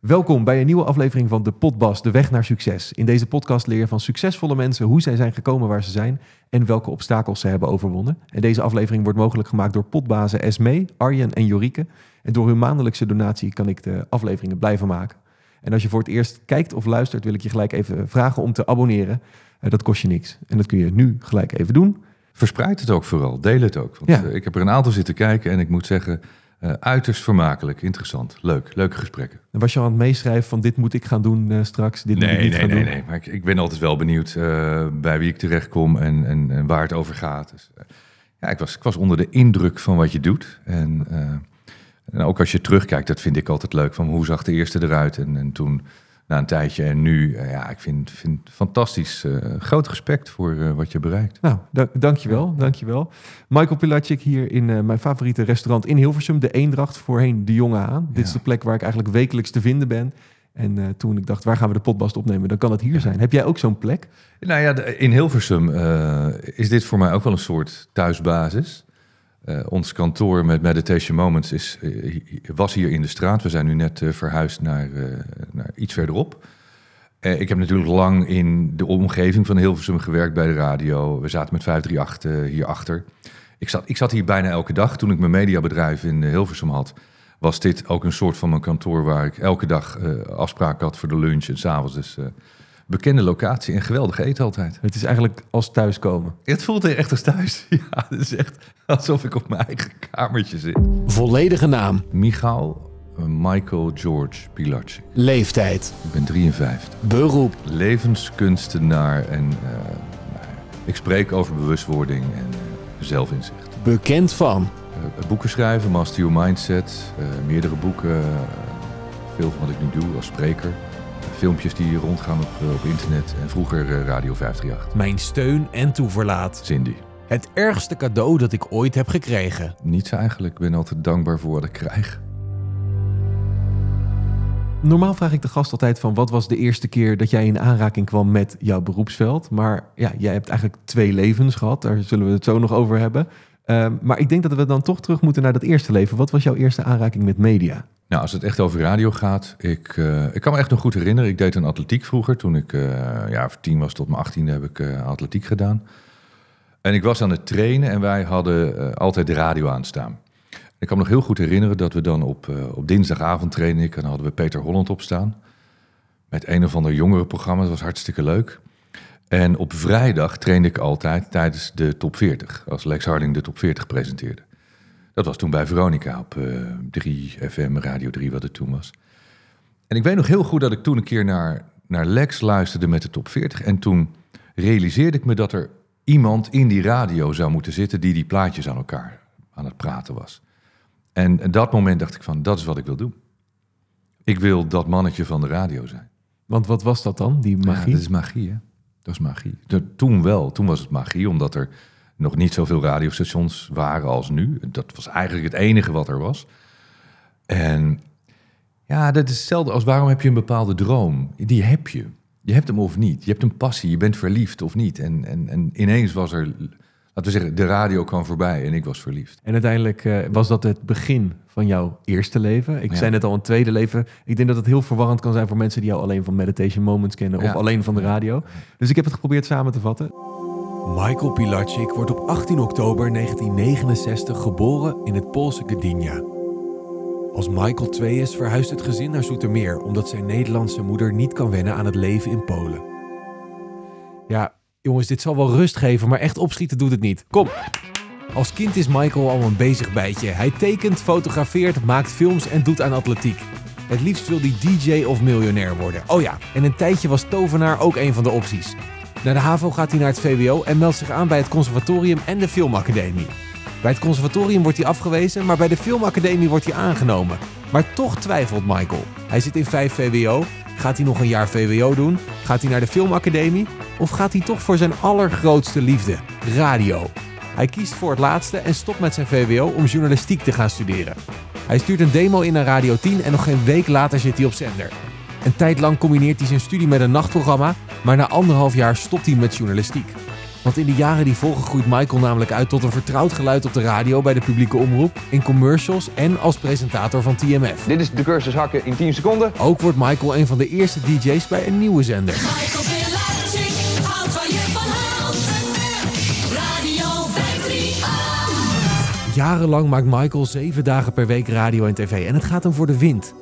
Welkom bij een nieuwe aflevering van de Potbas, de weg naar succes. In deze podcast leer je van succesvolle mensen hoe zij zijn gekomen waar ze zijn en welke obstakels ze hebben overwonnen. En deze aflevering wordt mogelijk gemaakt door potbazen Esme, Arjen en Jorike. En door hun maandelijkse donatie kan ik de afleveringen blijven maken. En als je voor het eerst kijkt of luistert, wil ik je gelijk even vragen om te abonneren. Eh, dat kost je niks. En dat kun je nu gelijk even doen. Verspreid het ook vooral, deel het ook. Want Ja. eh, ik heb er een aantal zitten kijken en ik moet zeggen, eh, uiterst vermakelijk, interessant, leuk, leuke gesprekken. En was je al aan het meeschrijven van dit moet ik gaan doen eh, straks, dit moet ik Nee, niet nee, gaan nee, doen? nee. Maar ik, ik ben altijd wel benieuwd eh, bij wie ik terechtkom en, en, en waar het over gaat. Dus, ja, ik was, ik was onder de indruk van wat je doet. En, en ook als je terugkijkt, dat vind ik altijd leuk. Van hoe zag de eerste eruit? En, en toen, na een tijdje en nu, eh, ja, ik vind, vind het fantastisch. eh, groot respect voor eh, wat je bereikt. Nou, da dankjewel, dankjewel. Michael Pilatschik hier in mijn favoriete restaurant in Hilversum, de Eendracht, voorheen de Jonge Aan. Dit is de plek waar ik eigenlijk wekelijks te vinden ben. En toen ik dacht, waar gaan we de potbast opnemen? Dan kan het hier zijn. Heb jij ook zo'n plek? Nou ja, in Hilversum is dit voor mij ook wel een soort thuisbasis. Eh, ons kantoor met Meditation Moments is, eh, was hier in de straat. We zijn nu net eh, verhuisd naar, naar iets verderop. Ik heb natuurlijk lang in de omgeving van Hilversum gewerkt bij de radio. We zaten met 538 eh, hierachter. Ik zat, ik zat hier bijna elke dag. Toen ik mijn mediabedrijf in Hilversum had, was dit ook een soort van mijn kantoor waar ik elke dag afspraken had voor de lunch en s'avonds. Dus bekende locatie en geweldig eten altijd. Het is eigenlijk als thuiskomen. Het voelt hier echt als thuis. Ja, het is echt alsof ik op mijn eigen kamertje zit. Volledige naam, Michael eh, Michael George Pilatschik. leeftijd, Ik ben 53. beroep, Levenskunstenaar en eh, nou ja, ik spreek over bewustwording en eh, zelfinzicht. bekend van Eh, boeken schrijven, Master Your Mindset, eh, meerdere boeken, veel van wat ik nu doe als spreker. Filmpjes die rondgaan op, eh, op internet en vroeger eh, Radio 538. mijn steun en toeverlaat. Cindy. Het ergste cadeau dat ik ooit heb gekregen. Niets eigenlijk. Ik ben altijd dankbaar voor wat ik krijg. Normaal vraag ik de gast altijd van wat was de eerste keer dat jij in aanraking kwam met jouw beroepsveld. Maar ja, jij hebt eigenlijk twee levens gehad. Daar zullen we het zo nog over hebben. Ehm, maar ik denk dat we dan toch terug moeten naar dat eerste leven. Wat was jouw eerste aanraking met media? Nou, als het echt over radio gaat, ik, eh, ik kan me echt nog goed herinneren. Ik deed een atletiek vroeger. Toen ik eh ja, tien was tot mijn achttiende heb ik eh, atletiek gedaan. En ik was aan het trainen en wij hadden altijd de radio aanstaan. Ik kan me nog heel goed herinneren dat we dan op, op dinsdagavond trainen. En dan hadden we Peter Holland opstaan. Met een of ander jongerenprogramma. Dat was hartstikke leuk. En op vrijdag trainde ik altijd tijdens de top 40. Als Lex Harding de top 40 presenteerde. Dat was toen bij Veronica op eh 3 FM, Radio 3, wat het toen was. En ik weet nog heel goed dat ik toen een keer naar, naar Lex luisterde met de top 40. En toen realiseerde ik me dat er iemand in die radio zou moeten zitten die die plaatjes aan elkaar aan het praten was. En in dat moment dacht ik van, dat is wat ik wil doen. Ik wil dat mannetje van de radio zijn. Want wat was dat dan, die magie? Ja, dat is magie, hè? Dat is magie. De- toen wel, toen was het magie, omdat er nog niet zoveel radiostations waren als nu. Dat was eigenlijk het enige wat er was. En ja, dat is hetzelfde als waarom heb je een bepaalde droom? Die heb je. Je hebt hem of niet. Je hebt een passie, je bent verliefd of niet. En, en, en ineens was er, laten we zeggen, de radio kwam voorbij en ik was verliefd. En uiteindelijk eh, was dat het begin van jouw eerste leven. Ik Ja. zei net al een tweede leven. Ik denk dat het heel verwarrend kan zijn voor mensen die jou alleen van Meditation Moments kennen of alleen van de radio. Dus ik heb het geprobeerd samen te vatten. Michael Pilatschik wordt op 18 oktober 1969 geboren in het Poolse Gdynia. Als Michael 2 is, verhuist het gezin naar Zoetermeer... omdat zijn Nederlandse moeder niet kan wennen aan het leven in Polen. Ja, jongens, dit zal wel rust geven, maar echt opschieten doet het niet. Kom! Als kind is Michael al een bezig bijtje. Hij tekent, fotografeert, maakt films en doet aan atletiek. Het liefst wil hij DJ of miljonair worden. Oh ja, en een tijdje was tovenaar ook een van de opties. Na de HAVO gaat hij naar het VWO en meldt zich aan bij het conservatorium en de filmacademie. Bij het conservatorium wordt hij afgewezen, maar bij de filmacademie wordt hij aangenomen. Maar toch twijfelt Michael. Hij zit in 5 VWO. Gaat hij nog een jaar VWO doen? Gaat hij naar de filmacademie? Of gaat hij toch voor zijn allergrootste liefde, radio? Hij kiest voor het laatste en stopt met zijn VWO om journalistiek te gaan studeren. Hij stuurt een demo in naar Radio 10 en nog geen week later zit hij op zender. Een tijd lang combineert hij zijn studie met een nachtprogramma, maar na anderhalf jaar stopt hij met journalistiek. Want in de jaren die volgen groeit Michael namelijk uit tot een vertrouwd geluid op de radio bij de publieke omroep, in commercials en als presentator van TMF. Dit is de cursus hakken in 10 seconden. Ook wordt Michael een van de eerste DJ's bij een nieuwe zender. Michael houdt je van houdt. Radio 538. Jarenlang maakt Michael zeven dagen per week radio en tv en het gaat hem voor de wind.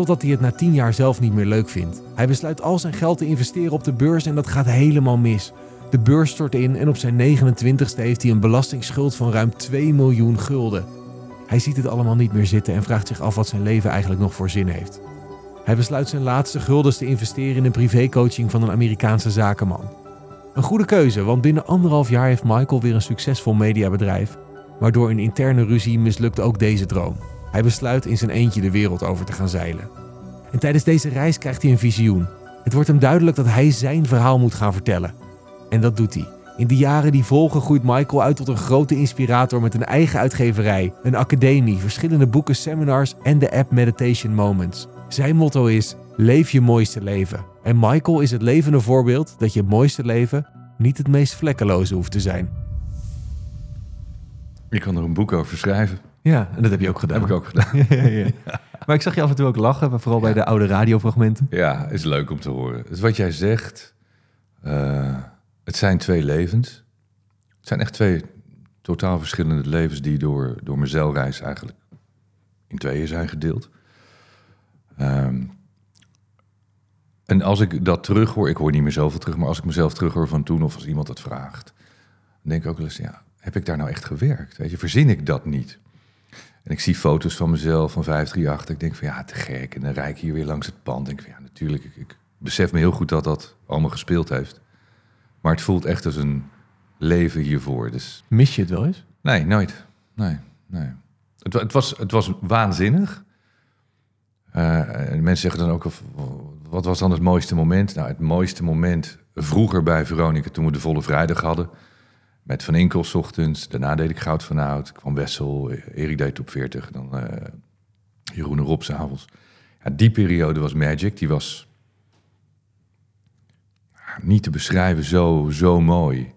Totdat hij het na tien jaar zelf niet meer leuk vindt. Hij besluit al zijn geld te investeren op de beurs en dat gaat helemaal mis. De beurs stort in en op zijn 29ste heeft hij een belastingsschuld van ruim 2 miljoen gulden. Hij ziet het allemaal niet meer zitten en vraagt zich af wat zijn leven eigenlijk nog voor zin heeft. Hij besluit zijn laatste guldens te investeren in een privécoaching van een Amerikaanse zakenman. Een goede keuze, want binnen anderhalf jaar heeft Michael weer een succesvol mediabedrijf. Maar door een interne ruzie mislukt ook deze droom. Hij besluit in zijn eentje de wereld over te gaan zeilen. En tijdens deze reis krijgt hij een visioen. Het wordt hem duidelijk dat hij zijn verhaal moet gaan vertellen. En dat doet hij. In de jaren die volgen groeit Michael uit tot een grote inspirator met een eigen uitgeverij, een academie, verschillende boeken, seminars en de app Meditation Moments. Zijn motto is: leef je mooiste leven. En Michael is het levende voorbeeld dat je mooiste leven niet het meest vlekkeloze hoeft te zijn. Ik kan er een boek over schrijven. Ja, en dat heb je ook gedaan. heb ik ook gedaan. ja, ja. Maar ik zag je af en toe ook lachen, maar vooral bij de oude radiofragmenten. Ja, is leuk om te horen. Dus wat jij zegt, eh, het zijn twee levens. Het zijn echt twee totaal verschillende levens die door, door mijn zeilreis eigenlijk in tweeën zijn gedeeld. Ehm, en als ik dat terughoor, ik hoor niet meer zoveel terug, maar als ik mezelf terughoor van toen of als iemand het vraagt, dan denk ik ook wel eens, ja, heb ik daar nou echt gewerkt? Weet je, verzin ik dat niet? En ik zie foto's van mezelf van 538. Ik denk van ja, te gek. En dan rijd ik hier weer langs het pand. denk van ja, natuurlijk. Ik, ik besef me heel goed dat dat allemaal gespeeld heeft. Maar het voelt echt als een leven hiervoor. Dus Mis je het wel eens? nee, nooit. Nee, nee. Het, het, was, het was waanzinnig. Eh, en mensen zeggen dan ook, of, wat was dan het mooiste moment? Nou, het mooiste moment vroeger bij Veronica, toen we de volle vrijdag hadden. Met Van Inkel 's ochtends, daarna deed ik Goud van Oud, kwam Wessel, Erik deed top 40, dan eh Jeroen en Rob 's avonds. Ja, die periode was magic, die was niet te beschrijven zo, zo mooi.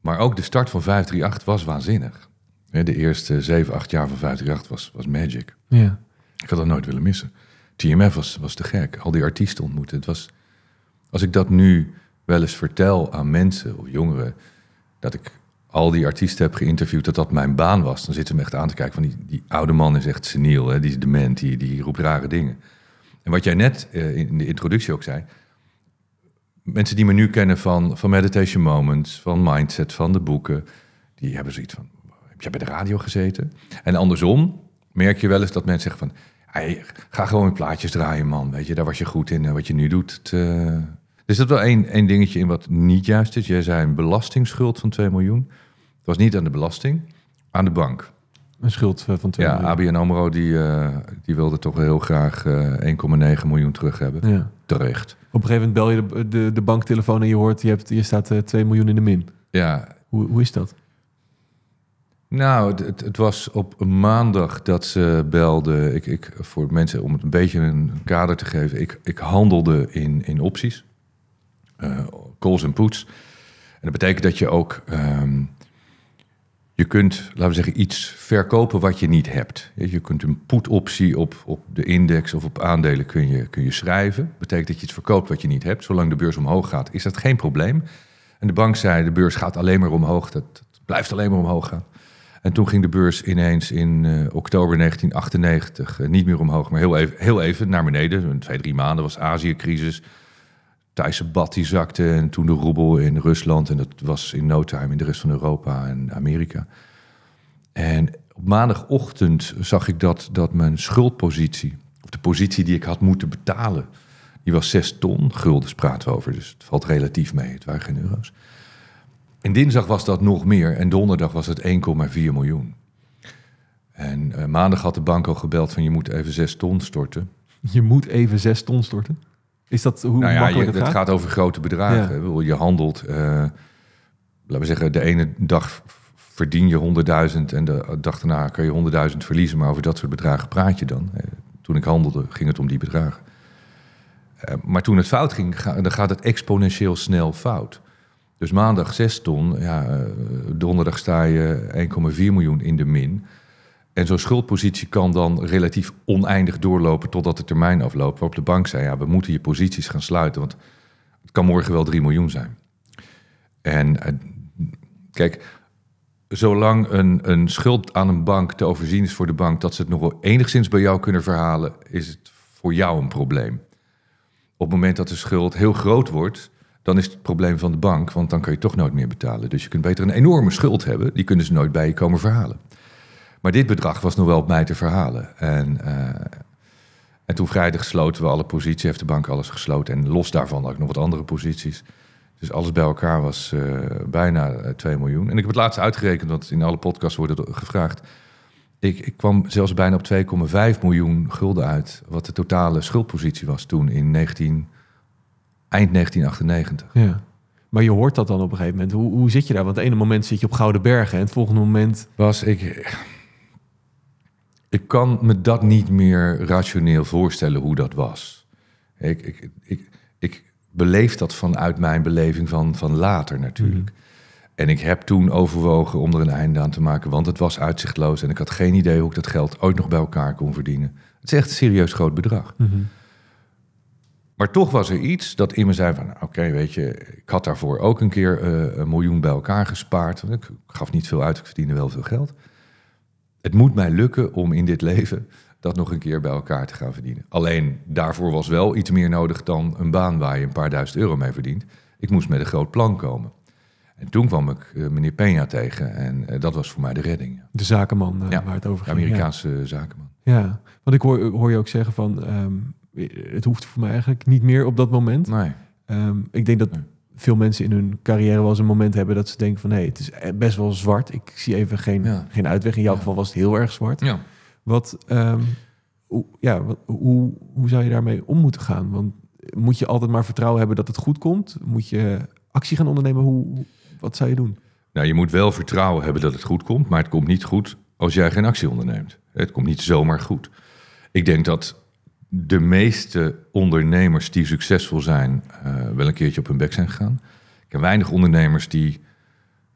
Maar ook de start van 538 was waanzinnig. De eerste 7, 8 jaar van 538 was, was magic. Ja. Ik had dat nooit willen missen. TMF was, was te gek. Al die artiesten ontmoeten. Het was, als ik dat nu wel eens vertel aan mensen of jongeren, dat ik al die artiesten heb geïnterviewd, dat dat mijn baan was, dan zitten me echt aan te kijken van die, die oude man is echt seniel, hè? die is dement, die, die roept rare dingen. En wat jij net eh, in de introductie ook zei, mensen die me nu kennen van, van Meditation Moments, van Mindset, van de boeken, die hebben zoiets van, heb jij bij de radio gezeten? En andersom merk je wel eens dat mensen zeggen van, ga gewoon plaatjes draaien man, weet je, daar was je goed in, en wat je nu doet. Eh, Er zit wel één, één dingetje in wat niet juist is. Jij zei een belastingsschuld van 2 miljoen. Het was niet aan de belasting, aan de bank. Een schuld eh, van 2 Ja, miljoen. ABN AMRO die, eh, die wilde toch heel graag eh 1,9 miljoen terug hebben. Ja. Terecht. Op een gegeven moment bel je de, de, de banktelefoon en je hoort, je, hebt, je staat eh 2 miljoen in de min. Ja, Hoe, hoe is dat? Nou, het- het, het was op een maandag dat ze belde. Ik, ik, voor mensen, om het een beetje een kader te geven. Ik, ik handelde in, in opties. Eh calls en puts. En dat betekent dat je ook... ehm, je kunt, laten we zeggen, iets verkopen wat je niet hebt. Je kunt een put-optie op, op de index of op aandelen kun je, kun je schrijven. Dat betekent dat je iets verkoopt wat je niet hebt. Zolang de beurs omhoog gaat, is dat geen probleem. En de bank zei, de beurs gaat alleen maar omhoog. Dat, blijft alleen maar omhoog gaan. En toen ging de beurs ineens in eh, oktober 1998 eh, niet meer omhoog, maar heel even, heel even naar beneden. Twee, drie maanden was Azië-crisis. Thaise bad die zakte en toen de roebel in Rusland. En dat was in no time in de rest van Europa en Amerika. En op maandagochtend zag ik dat, dat mijn schuldpositie, of de positie die ik had moeten betalen, die was 6 ton. Guldens praten we over, dus het valt relatief mee. Het waren geen euro's. En dinsdag was dat nog meer en donderdag was het 1,4 miljoen. En eh, maandag had de bank al gebeld van je moet even 6 ton storten. Je moet even 6 ton storten. Is dat hoe nou ja, makkelijk je, het het gaat? gaat over grote bedragen. Ja. Je handelt, eh, laten we zeggen, de ene dag verdien je 100.000 en de dag daarna kan je 100.000 verliezen. Maar over dat soort bedragen praat je dan. Eh, Toen ik handelde ging het om die bedragen. Eh, maar toen het fout ging, ga- dan gaat het exponentieel snel fout. Dus maandag 6 ton, ja, donderdag sta je 1,4 miljoen in de min. En zo'n schuldpositie kan dan relatief oneindig doorlopen totdat de termijn afloopt. Waarop de bank zei, ja, we moeten je posities gaan sluiten, want het kan morgen wel 3 miljoen zijn. En eh, kijk, zolang een, een schuld aan een bank te overzien is voor de bank, dat ze het nog wel enigszins bij jou kunnen verhalen, is het voor jou een probleem. Op het moment dat de schuld heel groot wordt, dan is het probleem van de bank, want dan kan je toch nooit meer betalen. Dus je kunt beter een enorme schuld hebben, die kunnen ze nooit bij je komen verhalen. Maar dit bedrag was nog wel op mij te verhalen. En, eh, en toen vrijdag sloten we alle posities, heeft de bank alles gesloten. En los daarvan had ik nog wat andere posities. Dus alles bij elkaar was eh, bijna eh, 2 miljoen. En ik heb het laatst uitgerekend, want in alle podcasts wordt het gevraagd. Ik, ik kwam zelfs bijna op 2,5 miljoen gulden uit, wat de totale schuldpositie was toen in 19, eind 1998. Ja. Maar je hoort dat dan op een gegeven moment. Hoe, hoe zit je daar? Want het ene moment zit je op Gouden Bergen en het volgende moment... Was ik. Ik kan me dat niet meer rationeel voorstellen hoe dat was. Ik, ik, ik, ik beleef dat vanuit mijn beleving van, van later natuurlijk. En ik heb toen overwogen om er een einde aan te maken, want het was uitzichtloos en ik had geen idee hoe ik dat geld ooit nog bij elkaar kon verdienen. Het is echt een serieus groot bedrag. Maar toch was er iets dat in me zei van, oké, weet je, ik had daarvoor ook een keer eh, een miljoen bij elkaar gespaard. Ik gaf niet veel uit, ik verdiende wel veel geld. Het moet mij lukken om in dit leven dat nog een keer bij elkaar te gaan verdienen. Alleen daarvoor was wel iets meer nodig dan een baan waar je een paar duizend euro mee verdient. Ik moest met een groot plan komen. En toen kwam ik eh, meneer Peña tegen en eh, dat was voor mij de redding. De zakenman eh, Ja, waar het over ging. Ja. Amerikaanse zakenman. Ja, want ik hoor, hoor je ook zeggen van... ehm, het hoeft voor mij eigenlijk niet meer op dat moment. Nee. Ehm, ik denk dat Nee. Veel mensen in hun carrière wel eens een moment hebben... dat ze denken van, hé, het is best wel zwart. Ik zie even geen, Ja. geen uitweg. In jouw Ja. geval was het heel erg zwart. Ja. Wat, ehm, hoe, ja, wat, hoe, hoe zou je daarmee om moeten gaan? Want moet je altijd maar vertrouwen hebben dat het goed komt? Moet je actie gaan ondernemen? Hoe, hoe- wat zou je doen? Nou, je moet wel vertrouwen hebben dat het goed komt, maar het komt niet goed als jij geen actie onderneemt. Het komt niet zomaar goed. Ik denk dat de meeste ondernemers die succesvol zijn, eh, wel een keertje op hun bek zijn gegaan. Ik ken weinig ondernemers die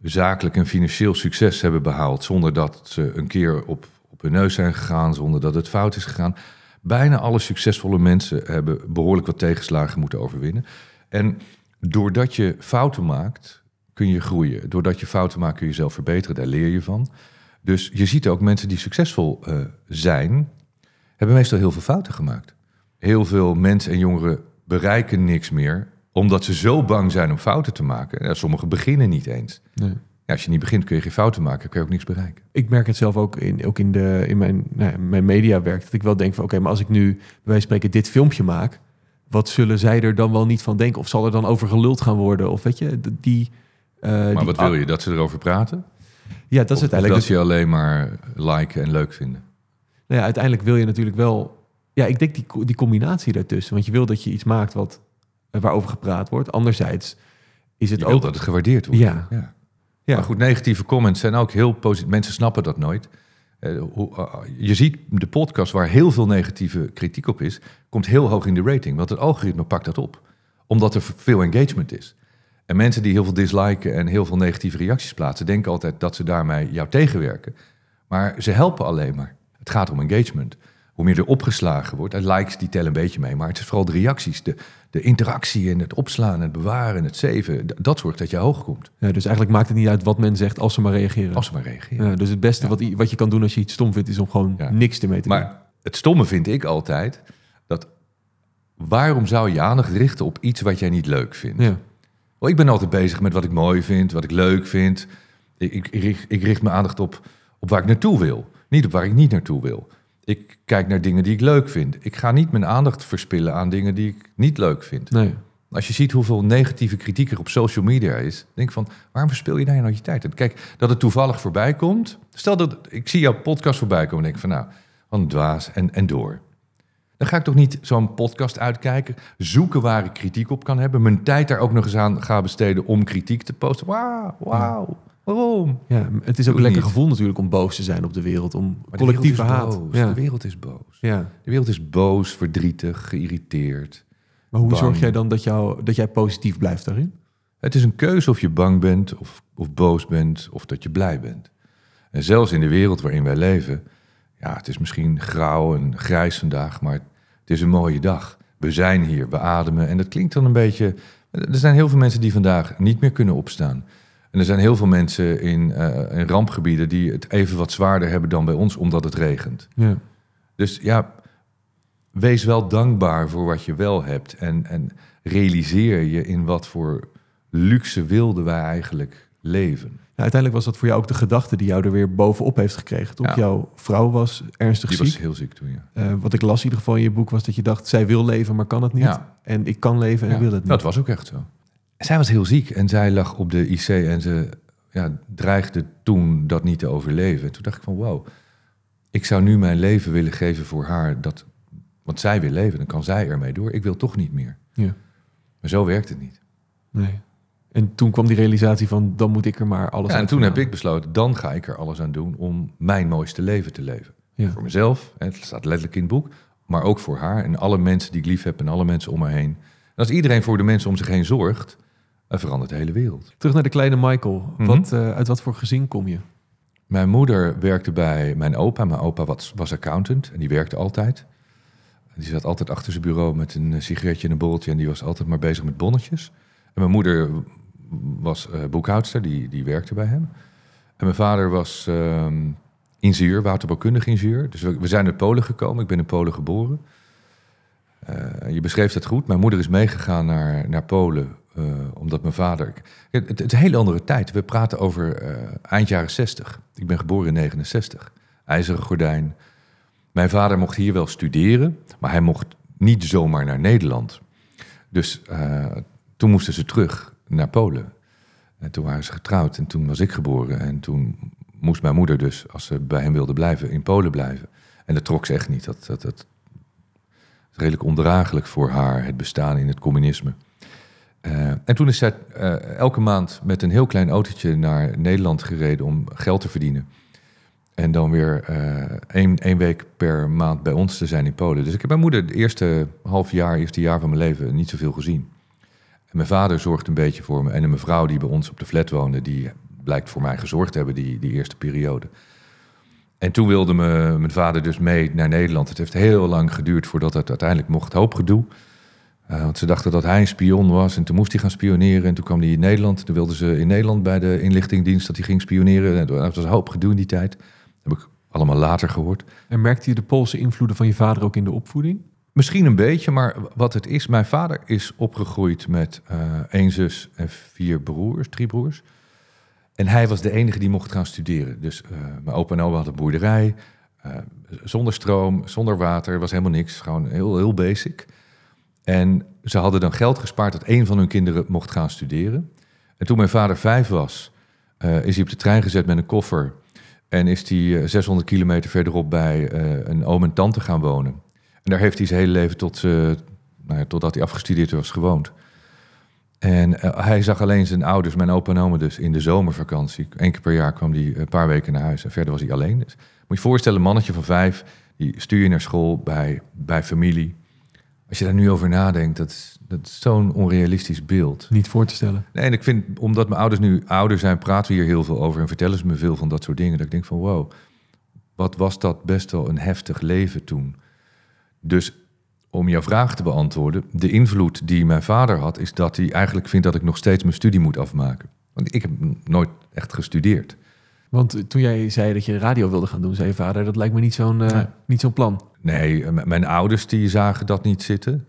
zakelijk en financieel succes hebben behaald zonder dat ze een keer op, op hun neus zijn gegaan, zonder dat het fout is gegaan. Bijna alle succesvolle mensen hebben behoorlijk wat tegenslagen moeten overwinnen. En doordat je fouten maakt, kun je groeien. Doordat je fouten maakt, kun je jezelf verbeteren. Daar leer je van. Dus je ziet ook mensen die succesvol eh, zijn, hebben meestal heel veel fouten gemaakt. Heel veel mensen en jongeren bereiken niks meer, omdat ze zo bang zijn om fouten te maken. Ja, sommigen beginnen niet eens. Nee. Ja, als je niet begint, kun je geen fouten maken, kun je ook niks bereiken. Ik merk het zelf ook in, ook in, de, in mijn, nou mijn mediawerk. Dat ik wel denk van oké, maar als ik nu bij wijze van spreken dit filmpje maak. Wat zullen zij er dan wel niet van denken? Of zal er dan over geluld gaan worden? Of weet je, die... eh, Maar die- wat wil je? Dat ze erover praten? Ja, dat is Of- of uiteindelijk... dat ze je alleen maar liken en leuk vinden? Nou ja, uiteindelijk wil je natuurlijk wel... Ja, ik denk die, die combinatie daartussen. Want je wil dat je iets maakt wat, eh, waarover gepraat wordt. Anderzijds is het Je ook... dat het gewaardeerd wordt. Ja. ja. Ja. Maar goed, negatieve comments zijn ook heel positief. Mensen snappen dat nooit. Eh, hoe- eh, je ziet de podcast waar heel veel negatieve kritiek op is, komt heel hoog in de rating. Want het algoritme pakt dat op. Omdat er veel engagement is. En mensen die heel veel disliken en heel veel negatieve reacties plaatsen, denken altijd dat ze daarmee jou tegenwerken. Maar ze helpen alleen maar. Het gaat om engagement. Hoe meer er opgeslagen wordt, en likes die tellen een beetje mee, maar het is vooral de reacties, de, de interactie en het opslaan, het bewaren, en het zeven. Dat zorgt dat je hoog komt. Ja, dus eigenlijk maakt het niet uit wat men zegt als ze maar reageren. Als ze maar reageren. Ja, dus het beste Ja. wat, wat je kan doen als je iets stom vindt... is om gewoon niks ermee te doen. Maar het stomme vind ik altijd dat waarom zou je aandacht richten op iets wat jij niet leuk vindt? Ja. Ik ben altijd bezig met wat ik mooi vind, wat ik leuk vind. Ik, ik, ik, richt, ik richt mijn aandacht op, op waar ik naartoe wil, niet op waar ik niet naartoe wil. Ik kijk naar dingen die ik leuk vind. Ik ga niet mijn aandacht verspillen aan dingen die ik niet leuk vind. Nee. Als je ziet hoeveel negatieve kritiek er op social media is, denk ik van, waarom verspil je daar nou je tijd? En kijk, dat het toevallig voorbij komt. Stel dat ik zie jouw podcast voorbij komen en denk van, nou, een dwaas en, en door. Dan ga ik toch niet zo'n podcast uitkijken, zoeken waar ik kritiek op kan hebben, mijn tijd daar ook nog eens aan ga besteden om kritiek te posten. Wauw, wauw, waarom? Ja, het is ook een lekker niet. gevoel natuurlijk om boos te zijn op de wereld. Om Maar collectieve de wereld haat. is boos. Ja. De wereld is boos. ja. De wereld is boos, verdrietig, geïrriteerd. Maar hoe Bang. zorg jij dan dat, jou, dat jij positief blijft daarin? Het is een keuze of je bang bent, of, of boos bent, of dat je blij bent. En zelfs in de wereld waarin wij leven, ja, het is misschien grauw en grijs vandaag, maar het is een mooie dag. We zijn hier, we ademen. En dat klinkt dan een beetje. Er zijn heel veel mensen die vandaag niet meer kunnen opstaan. En er zijn heel veel mensen in, eh, in rampgebieden die het even wat zwaarder hebben dan bij ons, omdat het regent. Ja. Dus ja, wees wel dankbaar voor wat je wel hebt. En, en realiseer je in wat voor luxe wilde wij eigenlijk leven. Uiteindelijk was dat voor jou ook de gedachte die jou er weer bovenop heeft gekregen. Toch? Ja. Jouw vrouw was ernstig Die ziek. was heel ziek toen, ja. Eh, wat ik las in ieder geval in je boek was dat je dacht, zij wil leven, maar kan het niet. Ja. En ik kan leven en wil het niet. Dat was ook echt zo. Zij was heel ziek en zij lag op de IC en ze ja, dreigde toen dat niet te overleven. En toen dacht ik van wow, ik zou nu mijn leven willen geven voor haar. Dat, want zij wil leven, dan kan zij ermee door. Ik wil toch niet meer. Ja. Maar zo werkt het niet. Nee. En toen kwam die realisatie van, dan moet ik er maar alles Ja, en uit toen heb ik besloten, dan ga ik er alles aan doen om mijn mooiste leven te leven. Ja. Voor mezelf, het staat letterlijk in het boek, maar ook voor haar en alle mensen die ik lief heb en alle mensen om me heen. En als iedereen voor de mensen om zich heen zorgt, dan verandert de hele wereld. Terug naar de kleine Michael. Mhm. wat, eh, uit wat voor gezin kom je? Mijn moeder werkte bij mijn opa. Mijn opa was, was accountant en die werkte altijd. Die zat altijd achter zijn bureau met een eh, sigaretje en een borreltje en die was altijd maar bezig met bonnetjes. En mijn moeder was eh, boekhoudster, die, die werkte bij hem. En mijn vader was ehm, ingenieur, waterbouwkundig ingenieur. Dus we, we zijn uit Polen gekomen. Ik ben in Polen geboren. Je beschreef het goed. Mijn moeder is meegegaan naar, naar Polen omdat mijn vader... Het, het is een hele andere tijd. We praten over eh, eind jaren 60. Ik ben geboren in 69. IJzeren gordijn. Mijn vader mocht hier wel studeren, maar hij mocht niet zomaar naar Nederland. Dus eh, toen moesten ze terug naar Polen. En toen waren ze getrouwd en toen was ik geboren. En toen moest mijn moeder dus, als ze bij hem wilde blijven, in Polen blijven. En dat trok ze echt niet. Dat, dat, dat is redelijk ondraaglijk voor haar, het bestaan in het communisme. Eh, en toen is zij eh, elke maand met een heel klein autootje naar Nederland gereden om geld te verdienen. En dan weer eh, één, één week per maand bij ons te zijn in Polen. Dus ik heb mijn moeder het eerste half jaar, eerste jaar van mijn leven niet zoveel gezien. En mijn vader zorgt een beetje voor me. En een mevrouw die bij ons op de flat woonde, die blijkt voor mij gezorgd te hebben die, die eerste periode. En toen wilde mijn vader dus mee naar Nederland. Het heeft heel lang geduurd voordat het uiteindelijk mocht. Hoop gedoe. Eh, want ze dachten dat hij een spion was en toen moest hij gaan spioneren. En toen kwam hij in Nederland. Toen wilden ze in Nederland bij de inlichtingendienst dat hij ging spioneren. En dat was een hoop gedoe in die tijd. Dat heb ik allemaal later gehoord. En merkte je de Poolse invloeden van je vader ook in de opvoeding? Misschien een beetje, maar wat het is... Mijn vader is opgegroeid met eh één zus en vier broers, drie broers. En hij was de enige die mocht gaan studeren. Dus eh, mijn opa en oma hadden een boerderij. zonder stroom, zonder water, was helemaal niks. Gewoon heel, heel basic. En ze hadden dan geld gespaard dat één van hun kinderen mocht gaan studeren. En toen mijn vader vijf was, eh, is hij op de trein gezet met een koffer. En is hij eh, 600 kilometer verderop bij eh, een oom en tante gaan wonen. En daar heeft hij zijn hele leven tot, nou ja, totdat hij afgestudeerd was gewoond. En eh, hij zag alleen zijn ouders, mijn opa en oma dus, in de zomervakantie. Eén keer per jaar kwam hij een paar weken naar huis en verder was hij alleen. Dus moet je je voorstellen, een mannetje van vijf, die stuur je naar school bij, bij familie. Als je daar nu over nadenkt, dat is, dat is zo'n onrealistisch beeld. Niet voor te stellen. Nee, en ik vind, omdat mijn ouders nu ouder zijn, praten we hier heel veel over en vertellen ze me veel van dat soort dingen. Dat ik denk van, wow, wat was dat best wel een heftig leven toen. Dus om jouw vraag te beantwoorden, de invloed die mijn vader had, is dat hij eigenlijk vindt dat ik nog steeds mijn studie moet afmaken. Want ik heb nooit echt gestudeerd. Want eh, toen jij zei dat je radio wilde gaan doen, zei je vader, dat lijkt me niet zo'n eh, Nee. niet zo'n plan. Nee, mijn ouders die zagen dat niet zitten.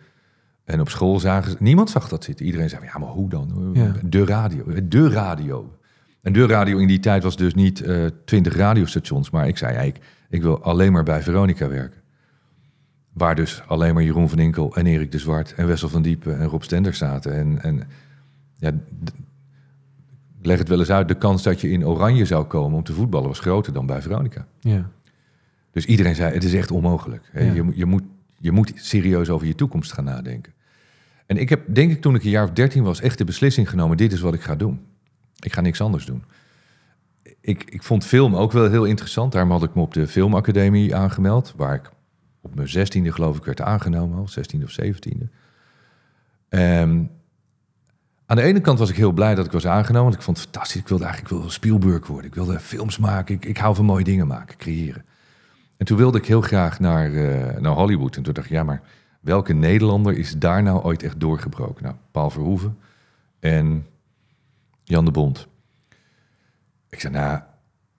En op school zagen ze... Niemand zag dat zitten. Iedereen zei, ja, maar hoe dan? Ja. De radio. De radio. En de radio in die tijd was dus niet eh, twintig radiostations. Maar ik zei, ik, ik wil alleen maar bij Veronica werken. Waar dus alleen maar Jeroen van Inkel en Erik de Zwart... en Wessel van Diepen en Rob Stender zaten. En, en ja, ik leg het wel eens uit. De kans dat je in Oranje zou komen om te voetballen... was groter dan bij Veronica. Ja. Dus iedereen zei, het is echt onmogelijk. Hè? Ja. Je, moet- je, moet, je moet serieus over je toekomst gaan nadenken. En ik heb, denk ik, toen ik een jaar of dertien was, echt de beslissing genomen, dit is wat ik ga doen. Ik ga niks anders doen. Ik, ik vond film ook wel heel interessant. Daarom had ik me op de filmacademie aangemeld, waar ik op mijn zestiende geloof ik werd aangenomen, al zestiende of zeventiende. Ehm, aan de ene kant was ik heel blij dat ik was aangenomen. Want ik vond het fantastisch. Ik wilde eigenlijk ik Spielberg worden. Ik wilde films maken. Ik, ik hou van mooie dingen maken, creëren. En toen wilde ik heel graag naar, eh, naar Hollywood. En toen dacht ik, ja, maar welke Nederlander is daar nou ooit echt doorgebroken? Nou, Paul Verhoeven en Jan de Bond. Ik zei, nou,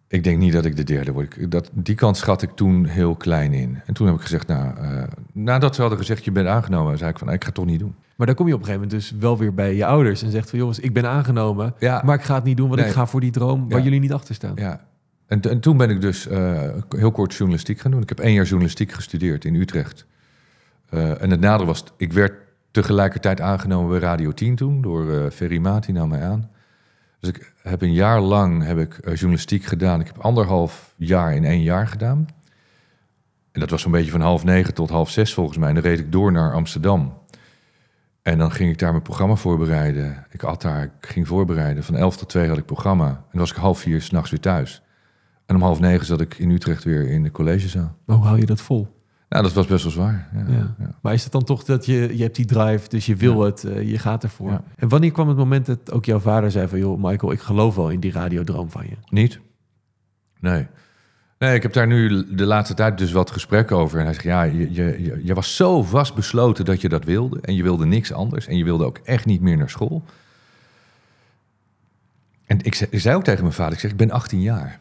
ik denk niet dat ik de derde word. Dat, die kans schat ik toen heel klein in. En toen heb ik gezegd, nou, eh, nadat ze hadden gezegd, je bent aangenomen, zei ik van, nou, ik ga het toch niet doen. Maar dan kom je op een gegeven moment dus wel weer bij je ouders en zegt van jongens, ik ben aangenomen, Ja. maar ik ga het niet doen, want Nee. ik ga voor die droom waar Ja. jullie niet achter staan. Ja. En, en toen ben ik dus eh, heel kort journalistiek gaan doen. Ik heb één jaar journalistiek gestudeerd in Utrecht. Eh, en het nadeel was, ik werd tegelijkertijd aangenomen bij Radio 10 toen, door eh Ferry Maat, die nam mij aan. Dus ik heb een jaar lang heb ik, journalistiek gedaan. Ik heb anderhalf jaar in één jaar gedaan. En dat was zo'n beetje van half negen tot half zes volgens mij. En dan reed ik door naar Amsterdam. En dan ging ik daar mijn programma voorbereiden. Ik at daar, ik ging voorbereiden. Van 11 tot 2 had ik programma. En dan was ik half vier s'nachts weer thuis. En om half negen zat ik in Utrecht weer in de collegezaal. Maar hoe hou je dat vol? Nou, dat was best wel zwaar. Ja, Ja. ja. Maar is het dan toch dat je, je hebt die drive, dus je wil het, eh, je gaat ervoor. En wanneer kwam het moment dat ook jouw vader zei van joh Michael, ik geloof wel in die radiodroom van je? Niet? Nee. Nee, ik heb daar nu de laatste tijd dus wat gesprekken over. En hij zegt, ja, je, je, je- was zo vastbesloten dat je dat wilde. En je wilde niks anders. En je wilde ook echt niet meer naar school. En ik zei, ook tegen mijn vader, ik zeg, ik ben 18 jaar.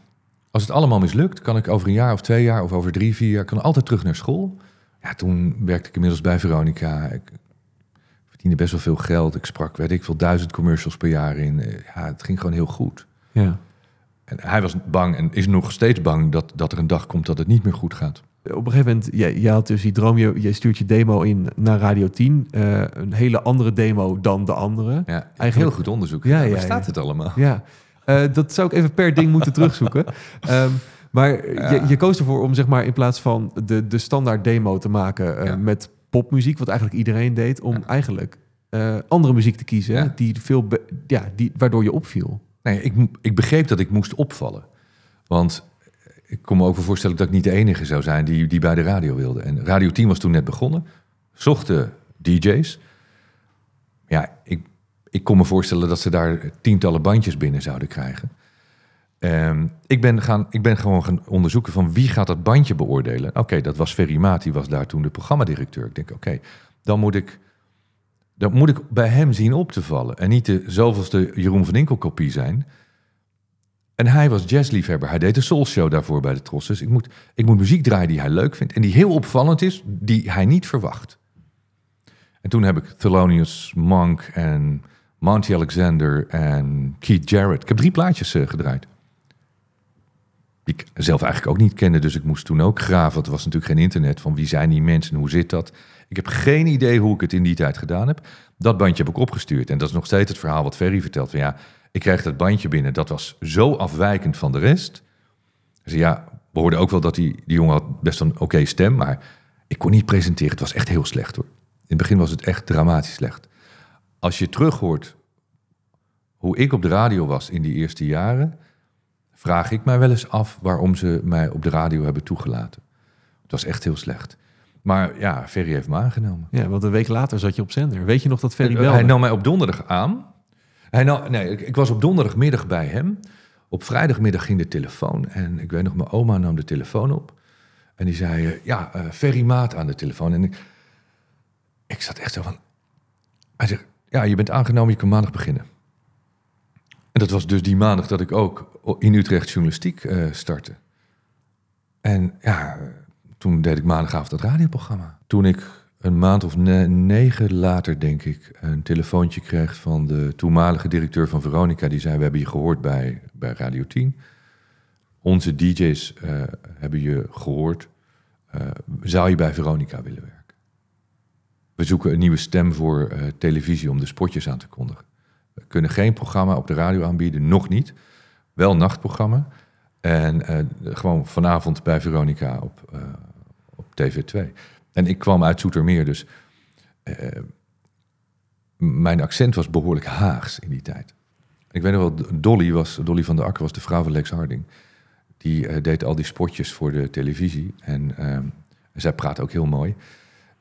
Als het allemaal mislukt, kan ik over een jaar of twee jaar... of over drie, vier jaar, kan altijd terug naar school. Ja, toen werkte ik inmiddels bij Veronica. Ik verdiende best wel veel geld. Ik sprak, weet ik veel, duizend commercials per jaar in. Ja, het ging gewoon heel goed. Ja. En hij was bang en is nog steeds bang dat, dat er een dag komt dat het niet meer goed gaat. Op een gegeven moment, je, je had dus die droom, je, je stuurt je demo in naar Radio 10. eh, een hele andere demo dan de andere. Ja, Eigenlijk- heel goed onderzoek. Ja, Ja, ja, Waar staat het allemaal? Ja, Eh, dat zou ik even per ding moeten terugzoeken. Ehm, maar je, je koos ervoor om zeg maar in plaats van de, de standaard demo te maken eh, Ja. met popmuziek, wat eigenlijk iedereen deed, om eigenlijk andere muziek te kiezen, die veel, ja, die, waardoor je opviel. Nee, ik, ik begreep dat ik moest opvallen. Want ik kon me ook voorstellen dat ik niet de enige zou zijn die, die bij de radio wilde. En Radio 10 was toen net begonnen. Zochten DJ's. Ja, ik, ik kon me voorstellen dat ze daar tientallen bandjes binnen zouden krijgen. Ehm, ik, ben gaan, ik ben gewoon gaan onderzoeken van wie gaat dat bandje beoordelen. Oké, dat was Ferry Maat, die was daar toen de programmadirecteur. Ik denk, oké, dan moet ik dan moet ik bij hem zien op te vallen. En niet de zoveelste Jeroen van Inkel kopie zijn. En hij was jazzliefhebber. Hij deed de Soul Show daarvoor bij de Tros. Dus ik moet, ik moet muziek draaien die hij leuk vindt. En die heel opvallend is, die hij niet verwacht. En toen heb ik Thelonious Monk en Monty Alexander en Keith Jarrett. Ik heb drie plaatjes eh, gedraaid. Die ik zelf eigenlijk ook niet kende. Dus ik moest toen ook graven. Want er was natuurlijk geen internet. Van wie zijn die mensen en hoe zit dat? Ik heb geen idee hoe ik het in die tijd gedaan heb. Dat bandje heb ik opgestuurd. En dat is nog steeds het verhaal wat Ferry vertelt. Van ja, ik kreeg dat bandje binnen. Dat was zo afwijkend van de rest. Dus ja, we hoorden ook wel dat die, die jongen had best een oké stem. Maar ik kon niet presenteren. Het was echt heel slecht hoor. In het begin was het echt dramatisch slecht. Als je terug hoort hoe ik op de radio was in die eerste jaren... vraag ik mij wel eens af waarom ze mij op de radio hebben toegelaten. Het was echt heel slecht. Maar ja, Ferry heeft me aangenomen. Ja, want een week later zat je op zender. Weet je nog dat Ferry Hij belde? nam mij op donderdag aan. Hij nam, nee, ik, ik was op donderdagmiddag bij hem. Op vrijdagmiddag ging de telefoon. En ik weet nog, mijn oma nam de telefoon op. En die zei, eh, ja, eh Ferry Maat aan de telefoon. En ik, ik zat echt zo van... Hij zegt, ja, je bent aangenomen, je kan maandag beginnen. En dat was dus die maandag dat ik ook in Utrecht journalistiek eh, startte. En ja, toen deed ik maandagavond dat radioprogramma. Toen ik een maand of ne- negen later, denk ik, een telefoontje kreeg van de toenmalige directeur van Veronica. Die zei, we hebben je gehoord bij, bij Radio 10. Onze DJ's eh, hebben je gehoord. Eh, zou je bij Veronica willen werken? We zoeken een nieuwe stem voor eh, televisie om de spotjes aan te kondigen. We kunnen geen programma op de radio aanbieden, nog niet. Wel nachtprogramma. En gewoon vanavond bij Veronica op TV2. En ik kwam uit Zoetermeer, dus eh, mijn accent was behoorlijk Haags in die tijd. Ik weet nog wel, Dolly, was, Dolly van der Akker was de vrouw van Lex Harding. Die eh, deed al die spotjes voor de televisie. En ehm, zij praat ook heel mooi.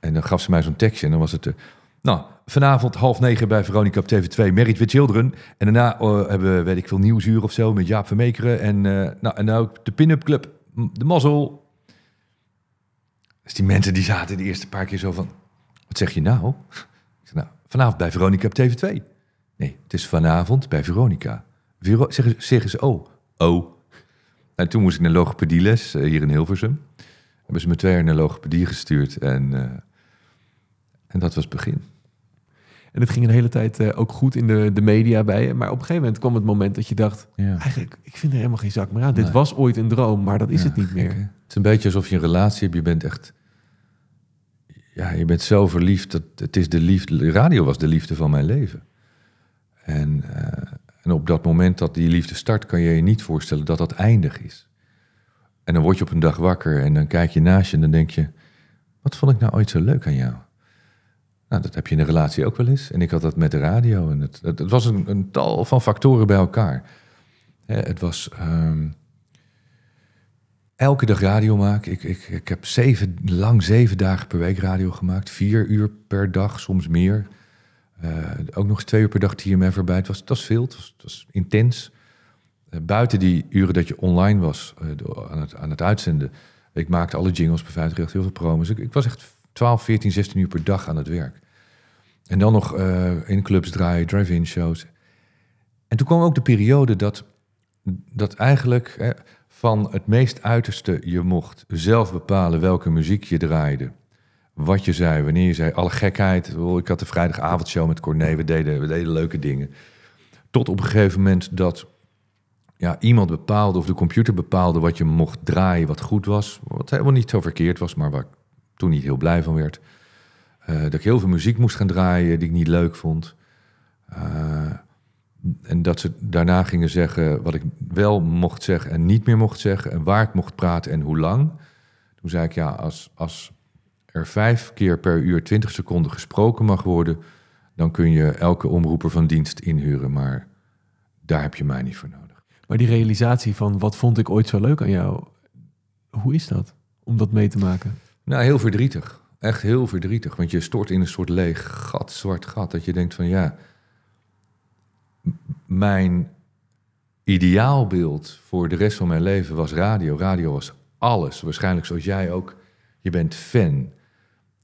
En dan gaf ze mij zo'n tekstje en dan was het... eh, nou, vanavond half negen bij Veronica op TV2, Married with Children. En daarna hebben we, weet ik veel, Nieuwsuur of zo met Jaap Vermeekeren. En, eh nou, en nou de Pin-Up Club, de Mazzel. Dus die mensen die zaten de eerste paar keer zo van, wat zeg je nou? Ik zeg, nou, vanavond bij Veronica op TV2. Nee, het is vanavond bij Veronica. Vero zeggen, zeggen ze, oh, oh. En toen moest ik naar logopedieles eh, hier in Hilversum. Hebben ze me twee jaar naar logopedie gestuurd. En, eh, en dat was het begin. En het ging een hele tijd eh, ook goed in de, de media bij je. Maar op een gegeven moment kwam het moment dat je dacht... Ja. eigenlijk, ik vind er helemaal geen zak meer aan. Dit was ooit een droom, maar dat is Ja, het niet meer. hè? Het is een beetje alsof je een relatie hebt. Je bent echt... Ja, je bent zo verliefd. Dat, het is de liefde... de Radio was de liefde van mijn leven. En, eh, en op dat moment dat die liefde start... kan je je niet voorstellen dat dat eindig is. En dan word je op een dag wakker... en dan kijk je naast je en dan denk je... wat vond ik nou ooit zo leuk aan jou? Nou, dat heb je in een relatie ook wel eens. En ik had dat met de radio. En het, het, was een, een tal van factoren bij elkaar. Het was... ehm, elke dag radio maken. Ik, ik, ik heb zeven, lang zeven dagen per week radio gemaakt. Vier uur per dag, soms meer. Eh, ook nog eens twee uur per dag TMF erbij. Het was, het was veel, het was, intens. Eh, buiten die uren dat je online was eh, aan, het, aan het uitzenden. Ik maakte alle jingles per 50 heel veel promos. Ik, ik was echt 12, 14, 16 uur per dag aan het werk. En dan nog in clubs draaien, drive-in shows. En toen kwam ook de periode dat, dat eigenlijk van het meest uiterste je mocht zelf bepalen welke muziek je draaide. Wat je zei, wanneer je zei, alle gekheid. Ik had de vrijdagavondshow met Corné, we deden, we deden leuke dingen. Tot op een gegeven moment dat ja, iemand bepaalde of de computer bepaalde wat je mocht draaien, wat goed was. Wat helemaal niet zo verkeerd was, maar waar ik toen niet heel blij van werd. Eh, dat ik heel veel muziek moest gaan draaien die ik niet leuk vond. Eh, en dat ze daarna gingen zeggen wat ik wel mocht zeggen en niet meer mocht zeggen. En waar ik mocht praten en hoe lang. Toen zei ik ja, als, als er vijf keer per uur 20 seconden gesproken mag worden. dan kun je elke omroeper van dienst inhuren. Maar daar heb je mij niet voor nodig. Maar die realisatie van wat vond ik ooit zo leuk aan jou, hoe is dat om dat mee te maken? Nou, heel verdrietig. Echt heel verdrietig. Want je stort in een soort leeg gat, zwart gat. Dat je denkt van ja, mijn ideaalbeeld voor de rest van mijn leven was radio. Radio was alles. Waarschijnlijk zoals jij ook. Je bent fan.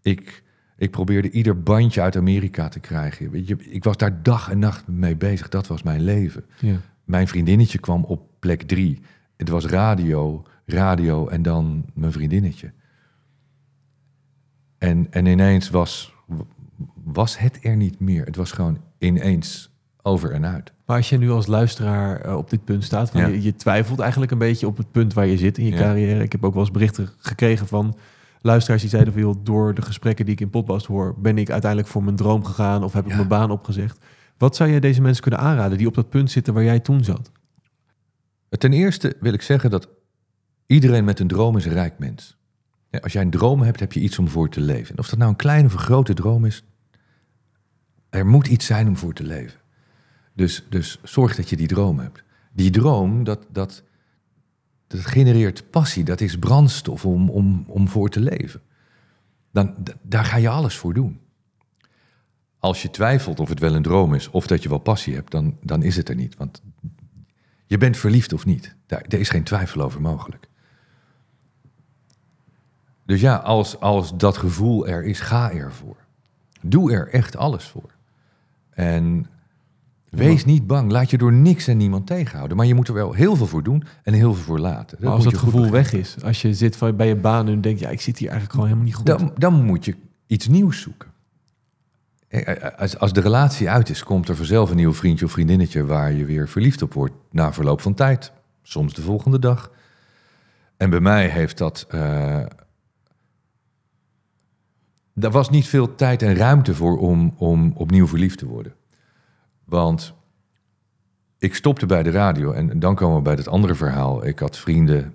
Ik, ik probeerde ieder bandje uit Amerika te krijgen. Weet je, ik was daar dag en nacht mee bezig. Dat was mijn leven. Ja. Mijn vriendinnetje kwam op plek drie. Het was radio, radio en dan mijn vriendinnetje. En, en ineens was, was het er niet meer. Het was gewoon ineens over en uit. Maar als je nu als luisteraar eh, op dit punt staat, van Ja. je, je twijfelt eigenlijk een beetje op het punt waar je zit in je Ja. carrière. Ik heb ook wel eens berichten gekregen van luisteraars die zeiden van joh, door de gesprekken die ik in podcast hoor, ben ik uiteindelijk voor mijn droom gegaan of heb ik mijn baan opgezegd. Wat zou je deze mensen kunnen aanraden die op dat punt zitten waar jij toen zat? Ten eerste wil ik zeggen dat iedereen met een droom is een rijk mens. Als jij een droom hebt, heb je iets om voor te leven. En of dat nou een kleine of een grote droom is, er moet iets zijn om voor te leven. Dus, dus zorg dat je die droom hebt. Die droom, dat, dat, dat genereert passie, dat is brandstof om, om, om voor te leven. Dan, daar ga je alles voor doen. Als je twijfelt of het wel een droom is of dat je wel passie hebt, dan, dan is het er niet. Want je bent verliefd of niet. Daar, daar is geen twijfel over mogelijk. Dus ja, als, als dat gevoel er is, ga ervoor. Doe er echt alles voor. En wees niet bang. Laat je door niks en niemand tegenhouden. Maar je moet er wel heel veel voor doen en heel veel voor laten. Als dat gevoel weg is, als je zit bij je baan en denkt, ja, ik zit hier eigenlijk gewoon helemaal niet goed. Dan, dan moet je iets nieuws zoeken. Eh, Als, als de relatie uit is, komt er vanzelf een nieuw vriendje of vriendinnetje waar je weer verliefd op wordt na verloop van tijd. Soms de volgende dag. En bij mij heeft dat. eh daar was niet veel tijd en ruimte voor om, om opnieuw verliefd te worden. Want ik stopte bij de radio en dan komen we bij het andere verhaal. Ik had vrienden.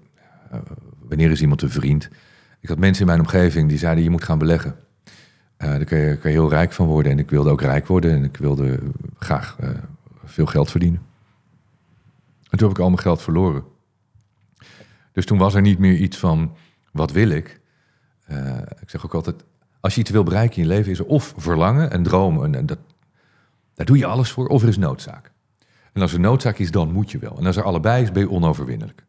eh, wanneer is iemand een vriend? Ik had mensen in mijn omgeving die zeiden: je moet gaan beleggen. Eh, daar kan je, heel rijk van worden. En ik wilde ook rijk worden en ik wilde graag eh, veel geld verdienen. En toen heb ik al mijn geld verloren. Dus toen was er niet meer iets van: wat wil ik? Ik zeg ook altijd: Als je iets wil bereiken in je leven, is er of verlangen en droom. En, en dat, daar doe je alles voor, of er is noodzaak. En als er noodzaak is, dan moet je wel. En als er allebei is, ben je onoverwinnelijk.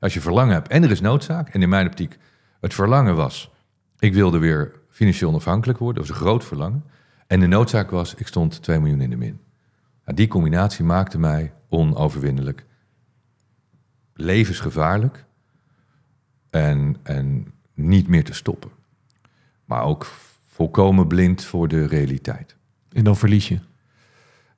Als je verlangen hebt en er is noodzaak, en in mijn optiek het verlangen was, ik wilde weer financieel onafhankelijk worden, dat was een groot verlangen. En de noodzaak was, ik stond 2 miljoen in de min. Nou, die combinatie maakte mij onoverwinnelijk. Levensgevaarlijk en, en niet meer te stoppen. Maar ook volkomen blind voor de realiteit. En dan verlies je.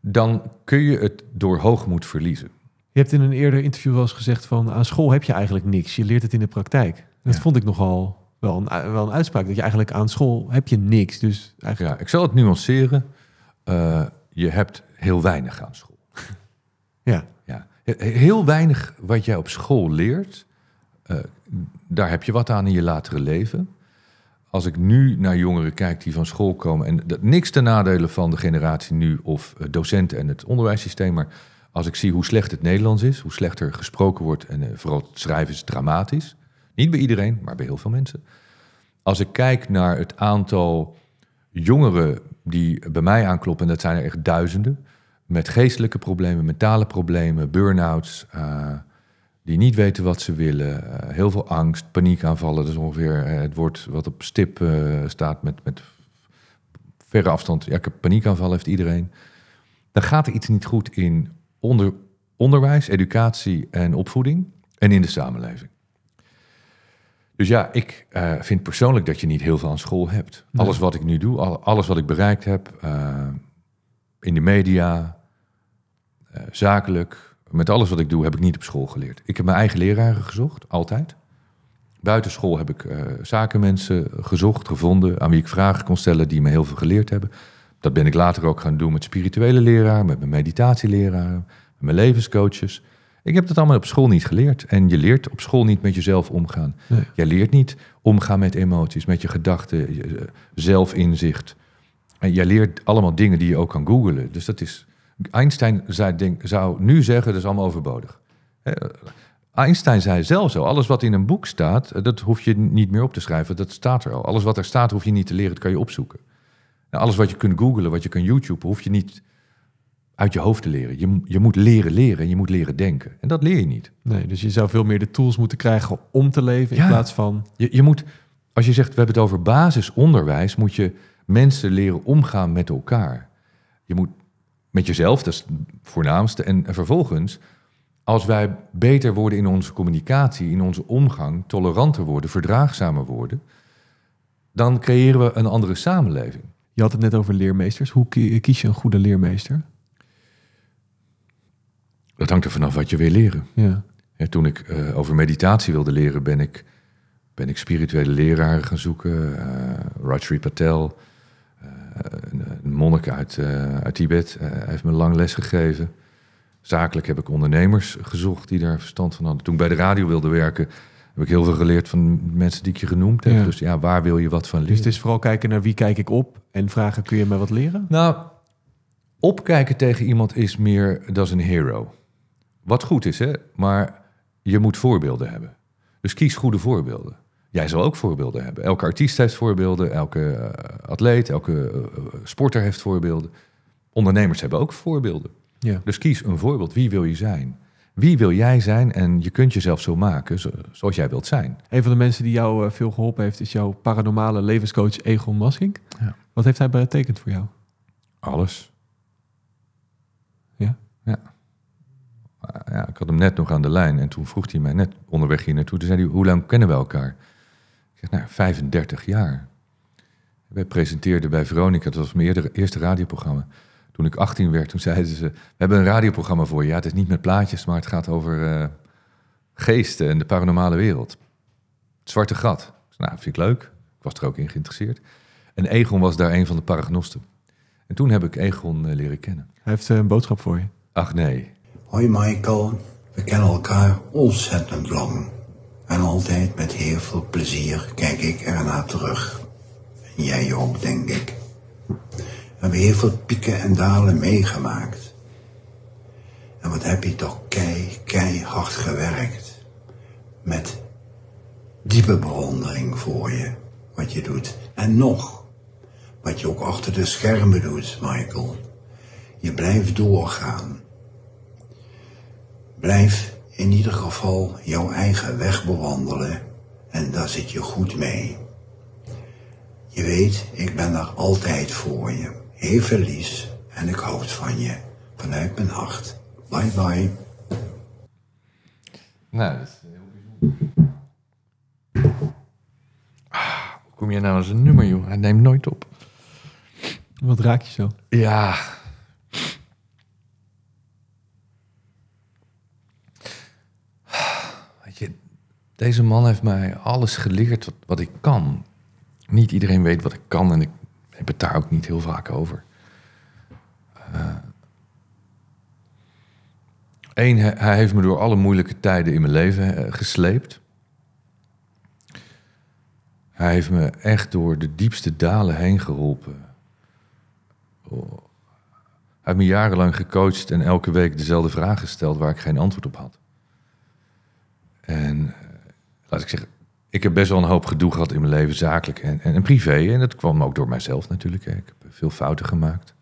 Dan kun je het door hoogmoed verliezen. Je hebt in een eerder interview wel eens gezegd van aan school heb je eigenlijk niks. Je leert het in de praktijk. Dat Ja. vond ik nogal wel een, wel een uitspraak. Dat je eigenlijk aan school heb je niks. Dus eigenlijk, Ja, ik zal het nuanceren. Eh, je hebt heel weinig aan school. ja. Ja. He- Heel weinig wat jij op school leert, eh, daar heb je wat aan in je latere leven. Als ik nu naar jongeren kijk die van school komen, en dat, niks ten nadele van de generatie nu of eh, docenten en het onderwijssysteem, maar als ik zie hoe slecht het Nederlands is, hoe slechter gesproken wordt en eh, vooral het schrijven is dramatisch. Niet bij iedereen, maar bij heel veel mensen. Als ik kijk naar het aantal jongeren die bij mij aankloppen, en dat zijn er echt duizenden, met geestelijke problemen, mentale problemen, burn-outs, eh, die niet weten wat ze willen, eh, heel veel angst, paniekaanvallen. Dat is ongeveer eh, het woord wat op stip eh, staat met, met verre afstand. Ja, ik heb paniekaanvallen, heeft iedereen. Dan gaat er iets niet goed in onder, onderwijs, educatie en opvoeding en in de samenleving. Dus ja, ik vind persoonlijk dat je niet heel veel aan school hebt. Alles wat ik nu doe, al- alles wat ik bereikt heb, in de media, zakelijk, met alles wat ik doe, heb ik niet op school geleerd. Ik heb mijn eigen leraren gezocht, altijd. Buitenschool heb ik eh, zakenmensen gezocht, gevonden, aan wie ik vragen kon stellen die me heel veel geleerd hebben. Dat ben ik later ook gaan doen met spirituele leraren, met mijn meditatieleraren, met mijn levenscoaches. Ik heb dat allemaal op school niet geleerd. En je leert op school niet met jezelf omgaan. Nee. Jij leert niet omgaan met emoties, met je gedachten, je, eh, zelfinzicht. En jij leert allemaal dingen die je ook kan googlen. Dus dat is. Einstein zei, denk, zou nu zeggen, dat is allemaal overbodig. Einstein zei zelf zo: alles wat in een boek staat, eh, dat hoef je niet meer op te schrijven. Dat staat er al. Alles wat er staat, hoef je niet te leren, dat kan je opzoeken. Nou, alles wat je kunt googlen, wat je kan YouTube, hoef je niet uit je hoofd te leren. Je, je moet leren leren en je moet leren denken. En dat leer je niet. Nee, dus je zou veel meer de tools moeten krijgen om te leven in Ja. plaats van... Je, je moet, als je zegt, we hebben het over basisonderwijs, moet je mensen leren omgaan met elkaar. Je moet met jezelf, dat is het voornaamste. En, en vervolgens, als wij beter worden in onze communicatie, in onze omgang, toleranter worden, verdraagzamer worden, dan creëren we een andere samenleving. Je had het net over leermeesters. Hoe ki- kies je een goede leermeester? Dat hangt er vanaf wat je wil leren. Ja. Ja, toen ik eh, over meditatie wilde leren, ben ik, ben ik spirituele leraren gaan zoeken. Rajri Patel, eh, een, een monnik uit, eh, uit Tibet, eh, heeft me lang les gegeven. Zakelijk heb ik ondernemers gezocht die daar verstand van hadden. Toen ik bij de radio wilde werken, heb ik heel veel geleerd van mensen die ik je genoemd heb. Ja. Dus ja, waar wil je wat van leren? Dus het is vooral kijken naar wie kijk ik op en vragen, kun je mij wat leren? Nou, opkijken tegen iemand is meer, dat is een hero. Wat goed is, hè? Maar je moet voorbeelden hebben. Dus kies goede voorbeelden. Jij zal ook voorbeelden hebben. Elke artiest heeft voorbeelden, elke eh, atleet, elke eh, sporter heeft voorbeelden. Ondernemers hebben ook voorbeelden. Ja. Dus kies een voorbeeld. Wie wil je zijn? Wie wil jij zijn? En je kunt jezelf zo maken zo- zoals jij wilt zijn. Een van de mensen die jou eh, veel geholpen heeft, is jouw paranormale levenscoach Egon Massink. Ja. Wat heeft hij betekend voor jou? Alles. Ja? Ja. Ja. Ik had hem net nog aan de lijn en toen vroeg hij mij net onderweg hier naartoe. Toen zei hij, hoe lang kennen we elkaar? Ik zeg, nou, 35 jaar. Wij presenteerden bij Veronica, dat was mijn eerste radioprogramma. Toen ik 18 werd, toen zeiden ze, we hebben een radioprogramma voor je. Ja, het is niet met plaatjes, maar het gaat over eh, geesten en de paranormale wereld. Het zwarte gat. Nou, vind ik leuk. Ik was er ook in geïnteresseerd. En Egon was daar een van de paragnosten. En toen heb ik Egon eh, leren kennen. Hij heeft eh, een boodschap voor je. Ach nee, Hoi Michael, we kennen elkaar ontzettend lang. En altijd met heel veel plezier kijk ik ernaar terug. En jij ook, denk ik. We hebben heel veel pieken en dalen meegemaakt. En wat heb je toch kei, keihard gewerkt. Met diepe bewondering voor je, wat je doet. En nog wat je ook achter de schermen doet, Michael. Je blijft doorgaan. Blijf in ieder geval jouw eigen weg bewandelen en daar zit je goed mee. Je weet, ik ben daar altijd voor je. Heel veel lies en ik houd van je. Vanuit mijn hart. Bye bye. Nou, dat is heel bijzonder. Ah, hoe kom je nou aan zijn nummer, joh? Hij neemt nooit op. Wat raak je zo? Ja. Weet je, deze man heeft mij alles geleerd wat, ik kan. Niet iedereen weet wat ik kan en ik heb het daar ook niet heel vaak over. Eén, hij hij heeft me door alle moeilijke tijden in mijn leven eh, gesleept. Hij heeft me echt door de diepste dalen heen geholpen. Oh. Hij heeft me jarenlang gecoacht en elke week dezelfde vragen gesteld waar ik geen antwoord op had. En eh, laat ik zeggen, ik heb best wel een hoop gedoe gehad in mijn leven, zakelijk en, en, privé. En dat kwam ook door mijzelf natuurlijk. Ik heb veel fouten gemaakt.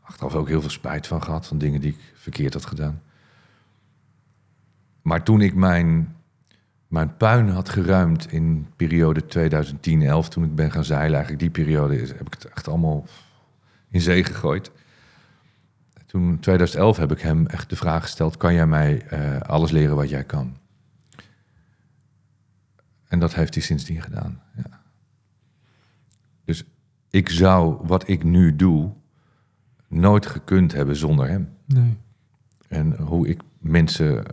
Achteraf ook heel veel spijt van gehad, van dingen die ik verkeerd had gedaan. Maar toen ik mijn, mijn puin had geruimd in periode 2010-11, toen ik ben gaan zeilen, eigenlijk die periode heb ik het echt allemaal in zee gegooid. Toen in 2011 heb ik hem echt de vraag gesteld: kan jij mij eh, alles leren wat jij kan? En dat heeft hij sindsdien gedaan. Ja. Dus ik zou wat ik nu doe nooit gekund hebben zonder hem. Nee. En hoe ik mensen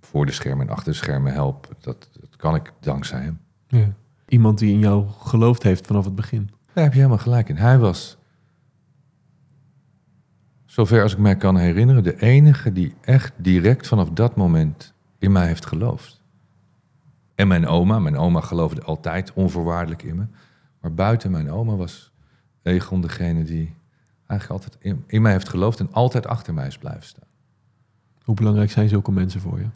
voor de schermen en achter de schermen help, dat, dat kan ik dankzij hem. Ja. Iemand die in jou geloofd heeft vanaf het begin. Daar heb je helemaal gelijk in. Hij was, zover als ik mij kan herinneren, de enige die echt direct vanaf dat moment in mij heeft geloofd. En mijn oma, mijn oma geloofde altijd onvoorwaardelijk in me. Maar buiten mijn oma was Egon degene die eigenlijk altijd in, in mij heeft geloofd en altijd achter mij is blijven staan. Hoe belangrijk zijn zulke mensen voor je?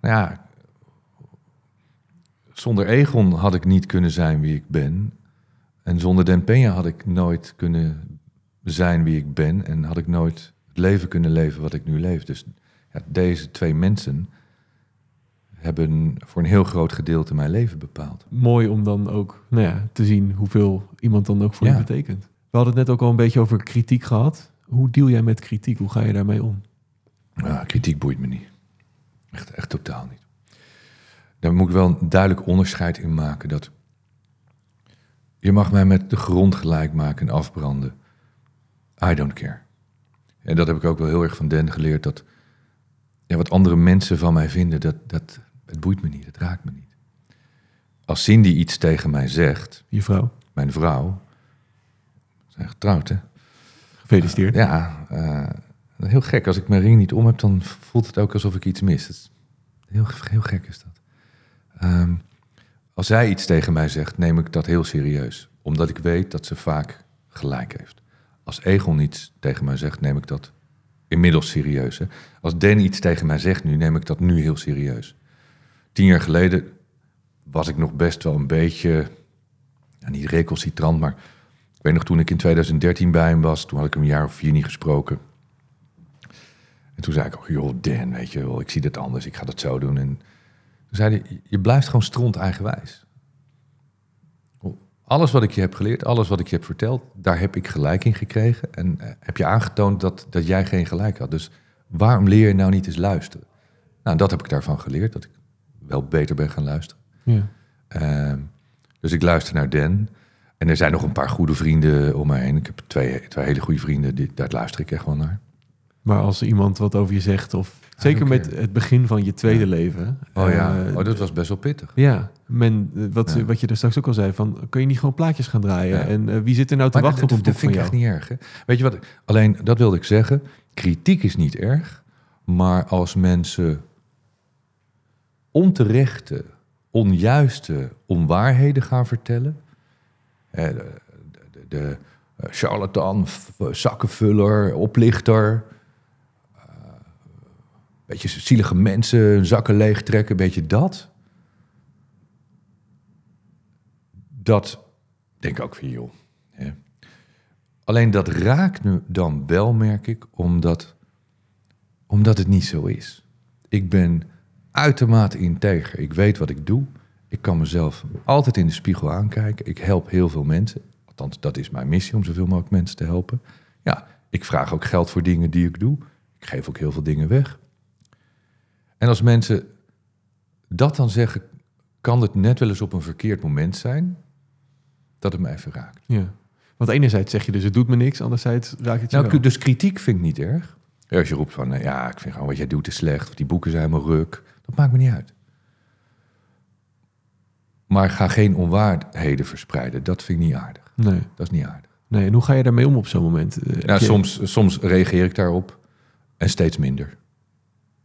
Nou ja, zonder Egon had ik niet kunnen zijn wie ik ben. En zonder Den Peña had ik nooit kunnen zijn wie ik ben. En had ik nooit het leven kunnen leven wat ik nu leef. Dus ja, deze twee mensen hebben voor een heel groot gedeelte mijn leven bepaald. Mooi om dan ook nou ja, te zien hoeveel iemand dan ook voor Ja. je betekent. We hadden het net ook al een beetje over kritiek gehad. Hoe deal jij met kritiek? Hoe ga je daarmee om? Kritiek boeit me niet. Echt, echt totaal niet. Daar moet ik wel een duidelijk onderscheid in maken. Dat je mag mij met de grond gelijk maken en afbranden. I don't care. En dat heb ik ook wel heel erg van Den geleerd. Dat ja, wat andere mensen van mij vinden, dat, dat, het boeit me niet. Het raakt me niet. Als Cindy iets tegen mij zegt, Je vrouw? mijn vrouw... We zijn getrouwd, hè? Gefeliciteerd. Ja, eh, heel gek. Als ik mijn ring niet om heb, dan voelt het ook alsof ik iets mis. Dat is heel, heel gek is dat. Ehm, als zij iets tegen mij zegt, neem ik dat heel serieus. Omdat ik weet dat ze vaak gelijk heeft. Als Egon iets tegen mij zegt, neem ik dat inmiddels serieus. Hè? Als Dan iets tegen mij zegt nu, neem ik dat nu heel serieus. Tien jaar geleden was ik nog best wel een beetje, niet recalcitrant, maar ik weet nog toen ik in 2013 bij hem was, toen had ik hem een jaar of vier niet gesproken. En toen zei ik ook, joh Dan, weet je wel, ik zie dit anders, ik ga dat zo doen. En toen zei hij, je blijft gewoon stront eigenwijs. Alles wat ik je heb geleerd, alles wat ik je heb verteld, daar heb ik gelijk in gekregen. En eh, heb je aangetoond dat, dat jij geen gelijk had. Dus waarom leer je nou niet eens luisteren? Nou, dat heb ik daarvan geleerd, dat wel beter ben gaan luisteren. Ja. Ehm, dus ik luister naar Dan. En er zijn nog een paar goede vrienden om mij heen. Ik heb twee, twee hele goede vrienden, die, daar luister ik echt wel naar. Maar als iemand wat over je zegt, of zeker oké. met het begin van je tweede leven. Oh ja, eh, oh, dat was best wel pittig. Ja, men, eh, wat, Ja. wat je er straks ook al zei, van kun je niet gewoon plaatjes gaan draaien? Ja. En eh, wie zit er nou te Maar wachten dat, op een dat boek vind van ik jou? echt niet erg. Hè? Weet je wat? Alleen, dat wilde ik zeggen. Kritiek is niet erg. Maar als mensen onterechte, onjuiste onwaarheden gaan vertellen. hè, De, de, de, eh, charlatan, zakkenvuller, oplichter. eh, beetje zielige mensen, hun zakken leegtrekken, een beetje dat. Dat denk ook van joh. Alleen dat raakt me dan wel, merk ik, omdat, omdat het niet zo is. Ik ben uitermate integer. Ik weet wat ik doe. Ik kan mezelf altijd in de spiegel aankijken. Ik help heel veel mensen. Althans, dat is mijn missie om zoveel mogelijk mensen te helpen. Ja, ik vraag ook geld voor dingen die ik doe. Ik geef ook heel veel dingen weg. En als mensen dat dan zeggen, kan het net wel eens op een verkeerd moment zijn dat het me even raakt. Ja. Want enerzijds zeg je dus het doet me niks, anderzijds raakt het je Nou, wel. dus kritiek vind ik niet erg. Als je roept van, eh, ja, ik vind gewoon wat jij doet is slecht, of die boeken zijn helemaal ruk, dat maakt me niet uit. Maar ga geen onwaarheden verspreiden, dat vind ik niet aardig. Nee. Dat is niet aardig. nee. En hoe ga je daarmee om op zo'n moment? Eh, Nou, je- soms, soms reageer ik daarop en steeds minder.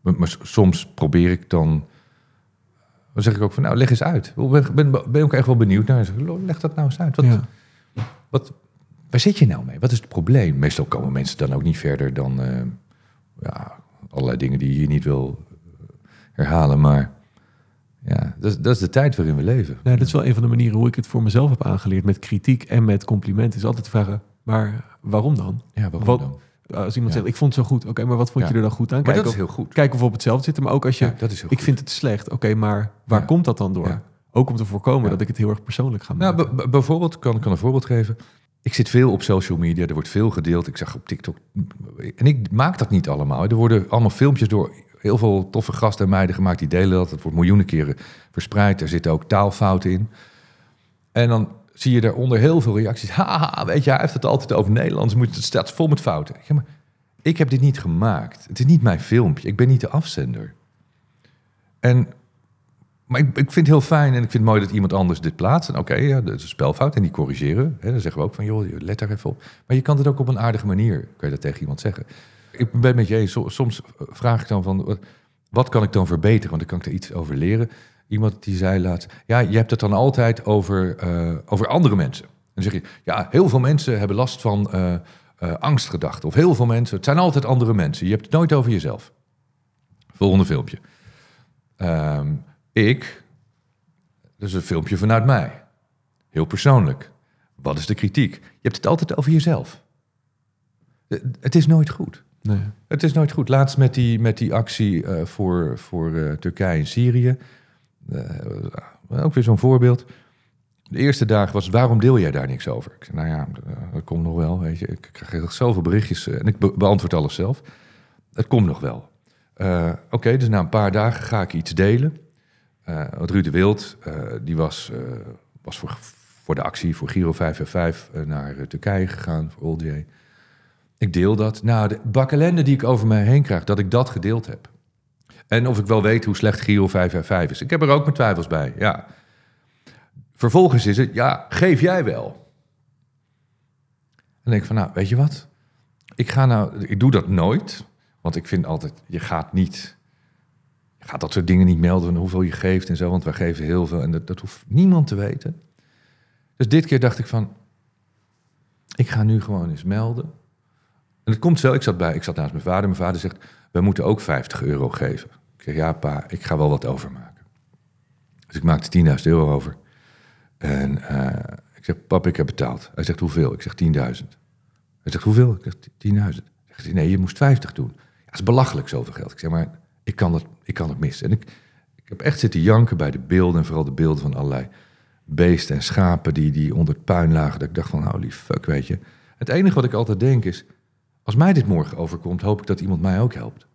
Maar, maar soms probeer ik dan... Dan zeg ik ook van, nou, leg eens uit. Ik ben, ben, ben ook echt wel benieuwd naar. Leg dat nou eens uit. Wat, Ja. wat, waar zit je nou mee? Wat is het probleem? Meestal komen mensen dan ook niet verder dan eh, ja, allerlei dingen die je hier niet wil herhalen. Maar ja, dat is, dat is de tijd waarin we leven. Nou, dat is wel een van de manieren hoe ik het voor mezelf heb aangeleerd. Met kritiek en met complimenten. Is altijd te vragen, maar waarom dan? Ja, waarom Wat- dan? Als iemand Ja. zegt, ik vond het zo goed. Oké, maar wat vond Ja. je er dan goed aan? Maar Kijk dat is heel goed. Kijk of we op hetzelfde zitten. Maar ook als je, Ja, dat is heel ik goed. vind het slecht. Oké, maar waar komt dat dan door? Ook om te voorkomen dat ik het heel erg persoonlijk ga Nou, maken. b- bijvoorbeeld, kan ik kan een voorbeeld geven. Ik zit veel op social media, er wordt veel gedeeld. Ik zag op TikTok. En ik maak dat niet allemaal. Er worden allemaal filmpjes door heel veel toffe gasten en meiden gemaakt. Die delen dat. Het wordt miljoenen keren verspreid. Er zitten ook taalfouten in. En dan zie je daaronder heel veel reacties. Haha, weet je, hij heeft het altijd over Nederlands. Moet, het staat vol met fouten. Maar ik heb dit niet gemaakt. Het is niet mijn filmpje. Ik ben niet de afzender. En maar ik, ik vind het heel fijn en ik vind het mooi dat iemand anders dit plaatst. En oké, ja, dat is een spelfout en die corrigeren. Hè, dan zeggen we ook van, joh, let daar even op. Maar je kan het ook op een aardige manier, kan je dat tegen iemand zeggen. Ik ben met je eens. So- Soms vraag ik dan van, wat, kan ik dan verbeteren? Want dan kan ik er iets over leren. Iemand die zei laatst, ja, je hebt het dan altijd over, eh, over andere mensen. En dan zeg je, ja, heel veel mensen hebben last van eh, angstgedachten. Of heel veel mensen, het zijn altijd andere mensen. Je hebt het nooit over jezelf. Volgende filmpje. Ehm, ik, dat is een filmpje vanuit mij. Heel persoonlijk. Wat is de kritiek? Je hebt het altijd over jezelf. Het is nooit goed. Nee. Het is nooit goed. Laatst met die, met die actie eh, voor, voor eh, Turkije en Syrië. Eh, ook weer zo'n voorbeeld. De eerste dag was, waarom deel jij daar niks over? Ik zei, nou ja, dat komt nog wel. Weet je. Ik krijg zoveel berichtjes en ik be- beantwoord alles zelf. Het komt nog wel. Oké, dus na een paar dagen ga ik iets delen. Eh want Ruud de Wild, die was, was voor, voor de actie voor Giro 555 eh, naar eh, Turkije gegaan, voor Oldje. Ik deel dat. Nou, de bak ellende die ik over mij heen krijg, dat ik dat gedeeld heb. En of ik wel weet hoe slecht Giro 555 is. Ik heb er ook mijn twijfels bij, ja. Vervolgens is het, ja, geef jij wel. En denk ik van, nou, weet je wat? Ik ga nou, ik doe dat nooit. Want ik vind altijd, je gaat niet, je gaat dat soort dingen niet melden hoeveel je geeft en zo. Want wij geven heel veel en dat, dat hoeft niemand te weten. Dus dit keer dacht ik van, ik ga nu gewoon eens melden. En het komt zo, ik zat, bij, ik zat naast mijn vader. Mijn vader zegt, we moeten ook 50 euro geven. Ik zeg, ja pa, ik ga wel wat overmaken. Dus ik maakte 10.000 euro over. En eh, ik zeg, pap, ik heb betaald. Hij zegt, hoeveel? Ik zeg, 10.000. Hij zegt, hoeveel? Ik zeg, 10.000. Zegt nee, je moest 50 doen. Ja, dat is belachelijk zoveel geld. Ik zeg, maar ik kan het, ik kan het missen. En ik, ik heb echt zitten janken bij de beelden. En vooral de beelden van allerlei beesten en schapen die, die onder het puin lagen. Dat ik dacht van, holy fuck, weet je. Het enige wat ik altijd denk is, als mij dit morgen overkomt, hoop ik dat iemand mij ook helpt.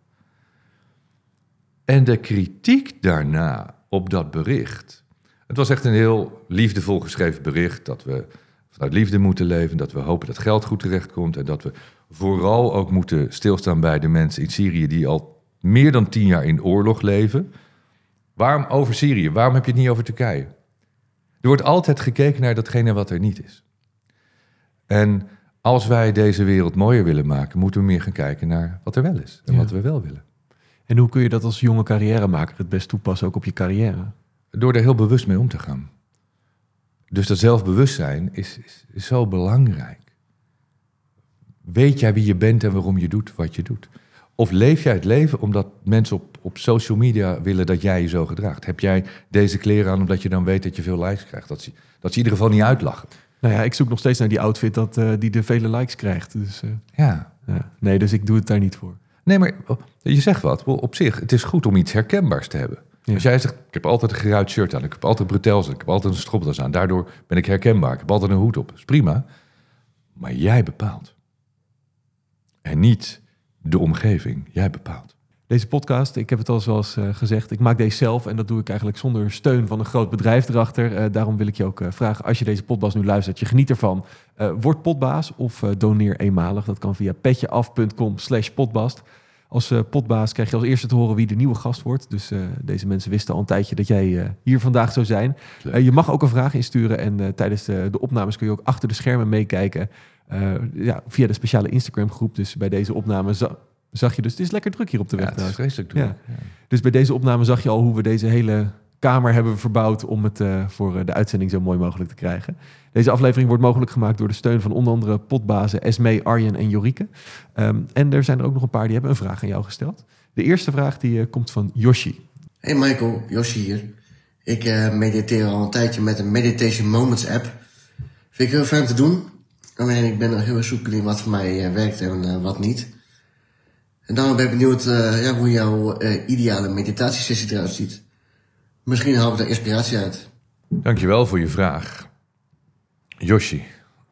En de kritiek daarna op dat bericht. Het was echt een heel liefdevol geschreven bericht. Dat we vanuit liefde moeten leven. Dat we hopen dat geld goed terechtkomt. En dat we vooral ook moeten stilstaan bij de mensen in Syrië die al meer dan tien jaar in oorlog leven. Waarom over Syrië? Waarom heb je het niet over Turkije? Er wordt altijd gekeken naar datgene wat er niet is. En als wij deze wereld mooier willen maken, moeten we meer gaan kijken naar wat er wel is en Ja. wat we wel willen. En hoe kun je dat als jonge carrièremaker het best toepassen ook op je carrière? Door er heel bewust mee om te gaan. Dus dat zelfbewustzijn is, is, is zo belangrijk. Weet jij wie je bent en waarom je doet wat je doet? Of leef jij het leven omdat mensen op, op social media willen dat jij je zo gedraagt? Heb jij deze kleren aan omdat je dan weet dat je veel likes krijgt? Dat ze, dat ze in ieder geval niet uitlachen. Nou ja, ik zoek nog steeds naar die outfit dat, eh, die de vele likes krijgt. Dus, eh, Ja. ja. Nee, dus ik doe het daar niet voor. Nee, maar je zegt wat. Op zich, het is goed om iets herkenbaars te hebben. Ja. Als jij zegt, ik heb altijd een geruit shirt aan, ik heb altijd bretels ik heb altijd een stropdas aan. Daardoor ben ik herkenbaar, ik heb altijd een hoed op. Dat is prima. Maar jij bepaalt. En niet de omgeving. Jij bepaalt. Deze podcast, ik heb het al zoals eh, gezegd, ik maak deze zelf en dat doe ik eigenlijk zonder steun van een groot bedrijf erachter. Eh, daarom wil ik je ook eh, vragen, als je deze podcast nu luistert, je geniet ervan, word potbaas of doneer eenmalig. Dat kan via petjeaf.com slash potbast. Als potbaas krijg je als eerste te horen wie de nieuwe gast wordt. Dus deze mensen wisten al een tijdje dat jij hier vandaag zou zijn. Je mag ook een vraag insturen en tijdens de, de opnames kun je ook achter de schermen meekijken. Ja, via de speciale Instagram groep. Dus bij deze opname zag je dus, het is lekker druk hier op de weg Ja, het is vreselijk druk. Ja. Dus bij deze opname zag je al hoe we deze hele kamer hebben verbouwd om het eh, voor eh, de uitzending zo mooi mogelijk te krijgen. Deze aflevering wordt mogelijk gemaakt door de steun van onder andere potbazen Esmee, Arjen en Jorike. Ehm, en er zijn er ook nog een paar die hebben een vraag aan jou gesteld. De eerste vraag die eh, komt van Yoshi. Hey Michael, Josje hier. Ik eh, mediteer al een tijdje met een Meditation Moments app. Vind ik heel fijn te doen. Alleen ik ben nog heel erg in wat voor mij eh, werkt en wat niet. En daarom ben ik benieuwd eh, ja, hoe jouw eh, ideale meditatiesessie eruit ziet. Misschien haal ik daar inspiratie uit. Dankjewel voor je vraag. Yoshi,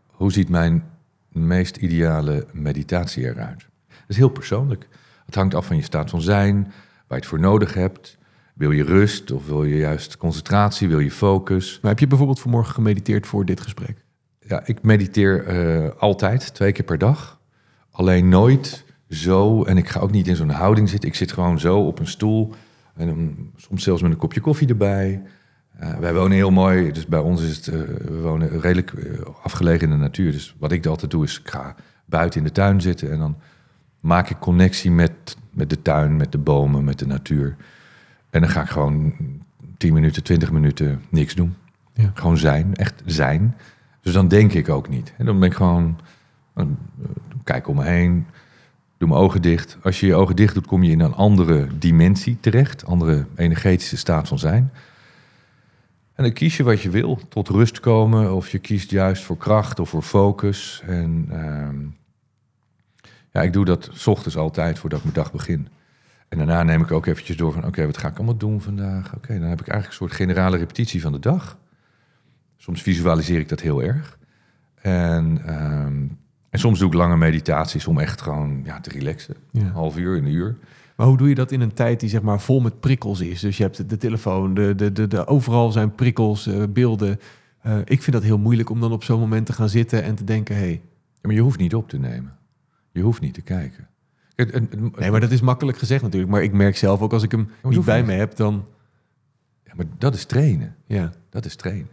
hoe ziet mijn meest ideale meditatie eruit? Dat is heel persoonlijk. Het hangt af van je staat van zijn, waar je het voor nodig hebt. Wil je rust of wil je juist concentratie? Wil je focus? Maar heb je bijvoorbeeld vanmorgen gemediteerd voor dit gesprek? Ja, ik mediteer eh, altijd, twee keer per dag. Alleen nooit zo, en ik ga ook niet in zo'n houding zitten. Ik zit gewoon zo op een stoel. En soms zelfs met een kopje koffie erbij. Eh, wij wonen heel mooi, dus bij ons is het, eh, we wonen redelijk eh, afgelegen in de natuur. Dus wat ik altijd doe is, ik ga buiten in de tuin zitten en dan maak ik connectie met, met de tuin, met de bomen, met de natuur. En dan ga ik gewoon 10 minuten, 20 minuten niks doen. Ja. Gewoon zijn, echt zijn. Dus dan denk ik ook niet. En dan ben ik gewoon, kijk om me heen, doe mijn ogen dicht. Als je je ogen dicht doet, kom je in een andere dimensie terecht, andere energetische staat van zijn. En dan kies je wat je wil, tot rust komen, of je kiest juist voor kracht of voor focus. En ehm, ja, ik doe dat 's ochtends altijd voordat ik mijn dag begin. En daarna neem ik ook eventjes door van, oké, wat ga ik allemaal doen vandaag? Oké, dan heb ik eigenlijk een soort generale repetitie van de dag. Soms visualiseer ik dat heel erg. En, ehm, en soms doe ik lange meditaties om echt gewoon ja, te relaxen. Ja. Een half uur, een uur. Maar hoe doe je dat in een tijd die zeg maar vol met prikkels is? Dus je hebt de telefoon, de, de, de, de, overal zijn prikkels, eh, beelden. Eh, ik vind dat heel moeilijk om dan op zo'n moment te gaan zitten en te denken... Hey, Ja, maar je hoeft niet op te nemen. Je hoeft niet te kijken. Nee, maar dat is makkelijk gezegd natuurlijk. Maar ik merk zelf ook als ik hem niet bij me heb, dan... ja, maar dat is trainen. Ja. Dat is trainen.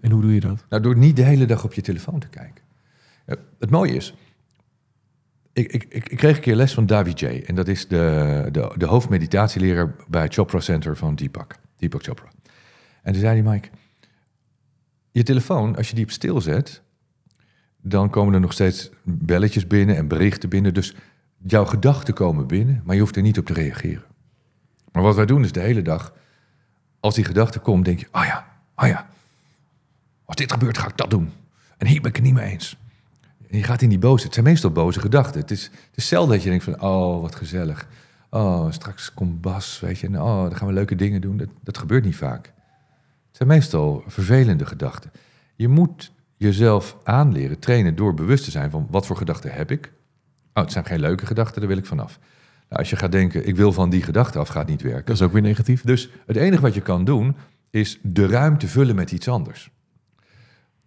En hoe doe je dat? Nou, door niet de hele dag op je telefoon te kijken. Ja, het mooie is, ik, ik, ik, kreeg een keer les van Davi J. En dat is de, de, de hoofdmeditatieleraar bij het Chopra Center van Deepak. Deepak Chopra. En toen zei hij, Mike, je telefoon, als je die op stil zet, dan komen er nog steeds belletjes binnen en berichten binnen. Dus jouw gedachten komen binnen, maar je hoeft er niet op te reageren. Maar wat wij doen is de hele dag, als die gedachte komt, denk je, oh ja, oh ja, als dit gebeurt, ga ik dat doen. En hier ben ik het niet mee eens. En je gaat in die boze. Het zijn meestal boze gedachten. Het is, het is zelden dat je denkt van, oh, wat gezellig. Oh, straks komt Bas, weet je. En oh, dan gaan we leuke dingen doen. Dat, dat gebeurt niet vaak. Het zijn meestal vervelende gedachten. Je moet jezelf aanleren, trainen door bewust te zijn van wat voor gedachten heb ik. Oh, het zijn geen leuke gedachten, daar wil ik vanaf. Nou, als je gaat denken, ik wil van die gedachte af, gaat niet werken. Dat is ook weer negatief. Dus het enige wat je kan doen, is de ruimte vullen met iets anders.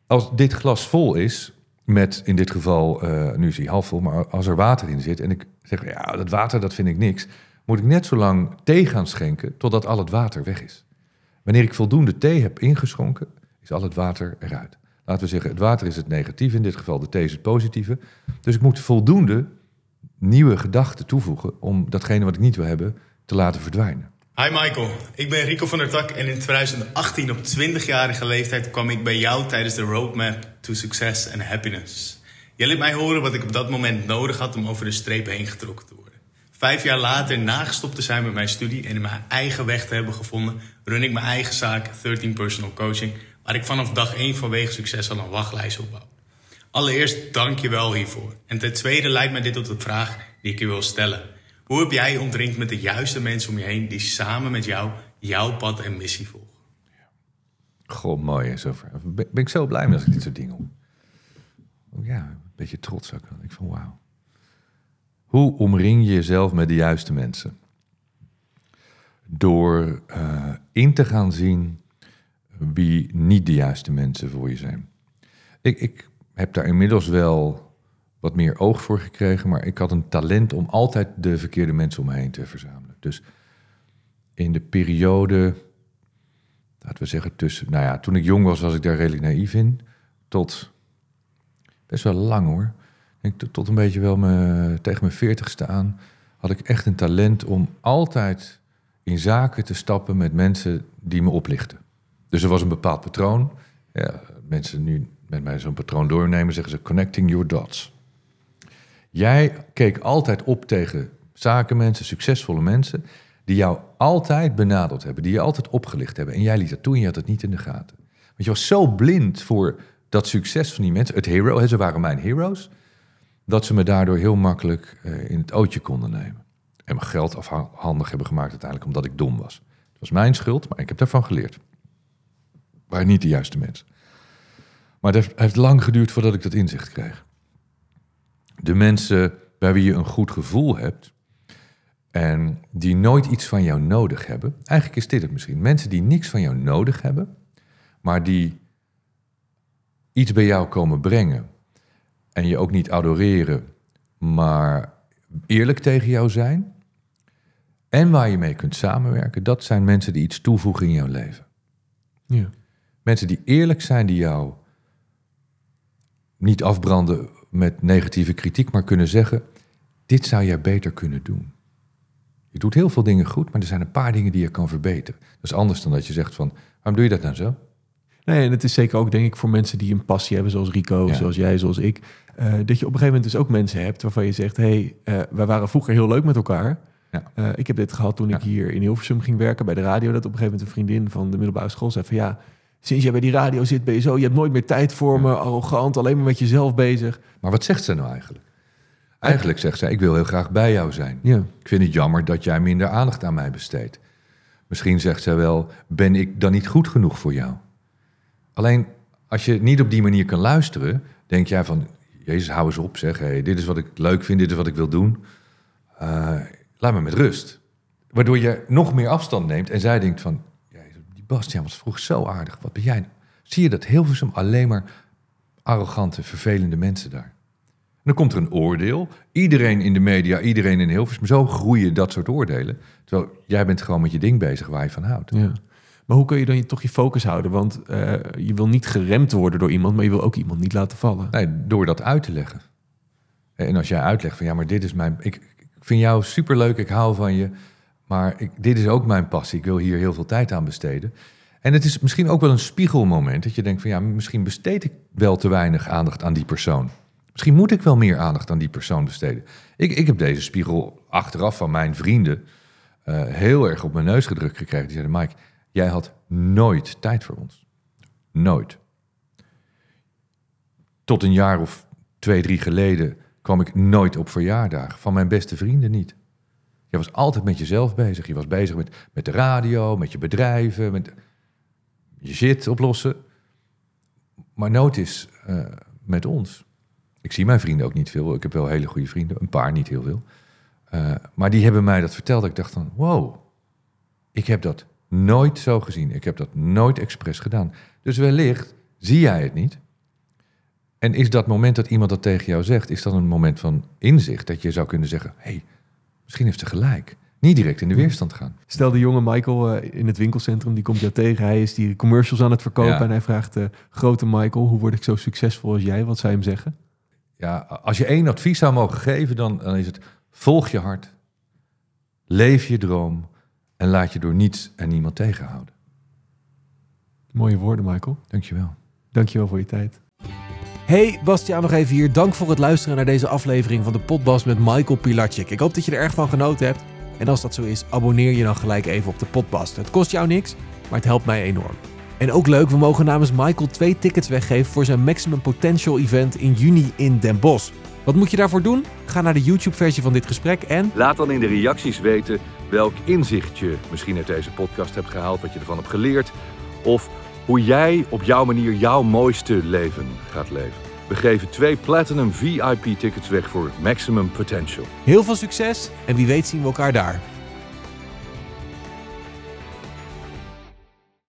Als dit glas vol is, met in dit geval, eh, nu is hij half vol, maar als er water in zit en ik zeg, ja, dat water, dat vind ik niks, moet ik net zo lang thee gaan schenken totdat al het water weg is. Wanneer ik voldoende thee heb ingeschonken, is al het water eruit. Laten we zeggen, het water is het negatieve, in dit geval de thee is het positieve. Dus ik moet voldoende nieuwe gedachten toevoegen om datgene wat ik niet wil hebben te laten verdwijnen. Hi Michael, ik ben Rico van der Tak en in 2018 op 20-jarige leeftijd kwam ik bij jou tijdens de Roadmap to Success and Happiness. Jij liet mij horen wat ik op dat moment nodig had om over de streep heen getrokken te worden. Vijf jaar later, na gestopt te zijn met mijn studie en mijn eigen weg te hebben gevonden, run ik mijn eigen zaak 13 Personal Coaching, waar ik vanaf dag 1 vanwege succes al een wachtlijst opbouw. Allereerst dank je wel hiervoor. En ten tweede leidt mij dit tot de vraag die ik je wil stellen. Hoe heb jij omringd met de juiste mensen om je heen die samen met jou jouw pad en missie volgen? Goh, mooi. hè, Zo ver- ben, ik zo blij met als ik dit soort dingen hoor. Oh Ja, een beetje trots ook. Ik van wauw. Hoe omring je jezelf met de juiste mensen? Door eh, in te gaan zien wie niet de juiste mensen voor je zijn. Ik, ik heb daar inmiddels wel wat meer oog voor gekregen, maar ik had een talent om altijd de verkeerde mensen om me heen te verzamelen. Dus in de periode laten we zeggen, tussen, nou ja, toen ik jong was, was ik daar redelijk naïef in. Tot best wel lang hoor. Tot, een beetje wel tegen mijn veertigste aan had ik echt een talent om altijd in zaken te stappen met mensen die me oplichten. Dus er was een bepaald patroon. Ja, mensen nu met mij zo'n patroon doornemen, zeggen ze connecting your dots. Jij keek altijd op tegen zakenmensen, succesvolle mensen, die jou altijd benaderd hebben, die je altijd opgelicht hebben. En jij liet dat toe en je had het niet in de gaten. Want je was zo blind voor dat succes van die mensen, het hero, ze waren mijn heroes, dat ze me daardoor heel makkelijk eh, in het ootje konden nemen. En mijn geld afhandig hebben gemaakt uiteindelijk omdat ik dom was. Het was mijn schuld, maar ik heb daarvan geleerd. Waren niet de juiste mensen. Maar het heeft lang geduurd voordat ik dat inzicht kreeg. De mensen bij wie je een goed gevoel hebt en die nooit iets van jou nodig hebben. Eigenlijk is dit het misschien. Mensen die niks van jou nodig hebben, maar die iets bij jou komen brengen en je ook niet adoreren, maar eerlijk tegen jou zijn en waar je mee kunt samenwerken, dat zijn mensen die iets toevoegen in jouw leven. Ja. Mensen die eerlijk zijn, die jou niet afbranden met negatieve kritiek, maar kunnen zeggen: dit zou jij beter kunnen doen. Je doet heel veel dingen goed, maar er zijn een paar dingen die je kan verbeteren. Dat is anders dan dat je zegt van, waarom doe je dat nou zo? Nee, en het is zeker ook, denk ik, voor mensen die een passie hebben, zoals Rico, Ja. zoals jij, zoals ik. eh, dat je op een gegeven moment dus ook mensen hebt waarvan je zegt: hé, hey, eh, wij waren vroeger heel leuk met elkaar. Ja. Eh, ik heb dit gehad toen ik hier in Hilversum ging werken bij de radio. Dat op een gegeven moment een vriendin van de middelbare school zei: van ja, sinds jij bij die radio zit, ben je zo, je hebt nooit meer tijd voor me, arrogant, alleen maar met jezelf bezig. Maar wat zegt ze nou eigenlijk? Eigenlijk zegt zij, ik wil heel graag bij jou zijn. Ja. Ik vind het jammer dat jij minder aandacht aan mij besteedt. Misschien zegt zij wel, ben ik dan niet goed genoeg voor jou? Alleen, als je niet op die manier kan luisteren, denk jij van, Jezus, hou eens op, zeg. Hey, dit is wat ik leuk vind, dit is wat ik wil doen. Eh, laat me met rust. Waardoor je nog meer afstand neemt en zij denkt van, die Bastiaan was vroeger zo aardig. Wat ben jij nou? Zie je dat Hilversum alleen maar arrogante, vervelende mensen daar? En dan komt er een oordeel. Iedereen in de media, iedereen in Hilversum. Zo groeien dat soort oordelen. Terwijl jij bent gewoon met je ding bezig waar je van houdt. Ja. Maar hoe kun je dan je, toch je focus houden? Want eh, je wil niet geremd worden door iemand, maar je wil ook iemand niet laten vallen. Nee, door dat uit te leggen. En als jij uitlegt van ja, maar dit is mijn. Ik, ik vind jou superleuk, ik hou van je. Maar ik, dit is ook mijn passie. Ik wil hier heel veel tijd aan besteden. En het is misschien ook wel een spiegelmoment dat je denkt van ja, misschien besteed ik wel te weinig aandacht aan die persoon. Misschien moet ik wel meer aandacht aan die persoon besteden. Ik, ik heb deze spiegel achteraf van mijn vrienden eh, heel erg op mijn neus gedrukt gekregen. Die zeiden, Mike, jij had nooit tijd voor ons. Nooit. Tot een jaar of twee, drie geleden kwam ik nooit op verjaardagen. Van mijn beste vrienden niet. Je was altijd met jezelf bezig. Je was bezig met, met de radio, met je bedrijven, met je shit oplossen. Maar nooit is eh, met ons. Ik zie mijn vrienden ook niet veel. Ik heb wel hele goede vrienden, een paar, niet heel veel. Eh, maar die hebben mij dat verteld. Ik dacht van, wow, ik heb dat nooit zo gezien. Ik heb dat nooit expres gedaan. Dus wellicht zie jij het niet. En is dat moment dat iemand dat tegen jou zegt, is dat een moment van inzicht? Dat je zou kunnen zeggen, hey, misschien heeft ze gelijk. Niet direct in de weerstand gaan. Stel de jonge Michael eh, in het winkelcentrum, die komt jou tegen. Hij is die commercials aan het verkopen Ja. en hij vraagt... eh, grote Michael, hoe word ik zo succesvol als jij? Wat zou je hem zeggen? Ja, als je één advies zou mogen geven, dan, dan is het volg je hart, leef je droom en laat je door niets en niemand tegenhouden. Mooie woorden, Michael. Dankjewel. Dankjewel voor je tijd. Hey, Bastiaan nog even hier. Dank voor het luisteren naar deze aflevering van de Potbas met Michael Pilarczyk. Ik hoop dat je er erg van genoten hebt. En als dat zo is, abonneer je dan gelijk even op de Potbas. Het kost jou niks, maar het helpt mij enorm. En ook leuk, we mogen namens Michael twee tickets weggeven voor zijn Maximum Potential event in juni in Den Bosch. Wat moet je daarvoor doen? Ga naar de YouTube-versie van dit gesprek en Laat dan in de reacties weten welk inzicht je misschien uit deze podcast hebt gehaald, wat je ervan hebt geleerd. Of hoe jij op jouw manier jouw mooiste leven gaat leven. We geven twee Platinum VIP-tickets weg voor Maximum Potential. heel veel succes en wie weet zien we elkaar daar.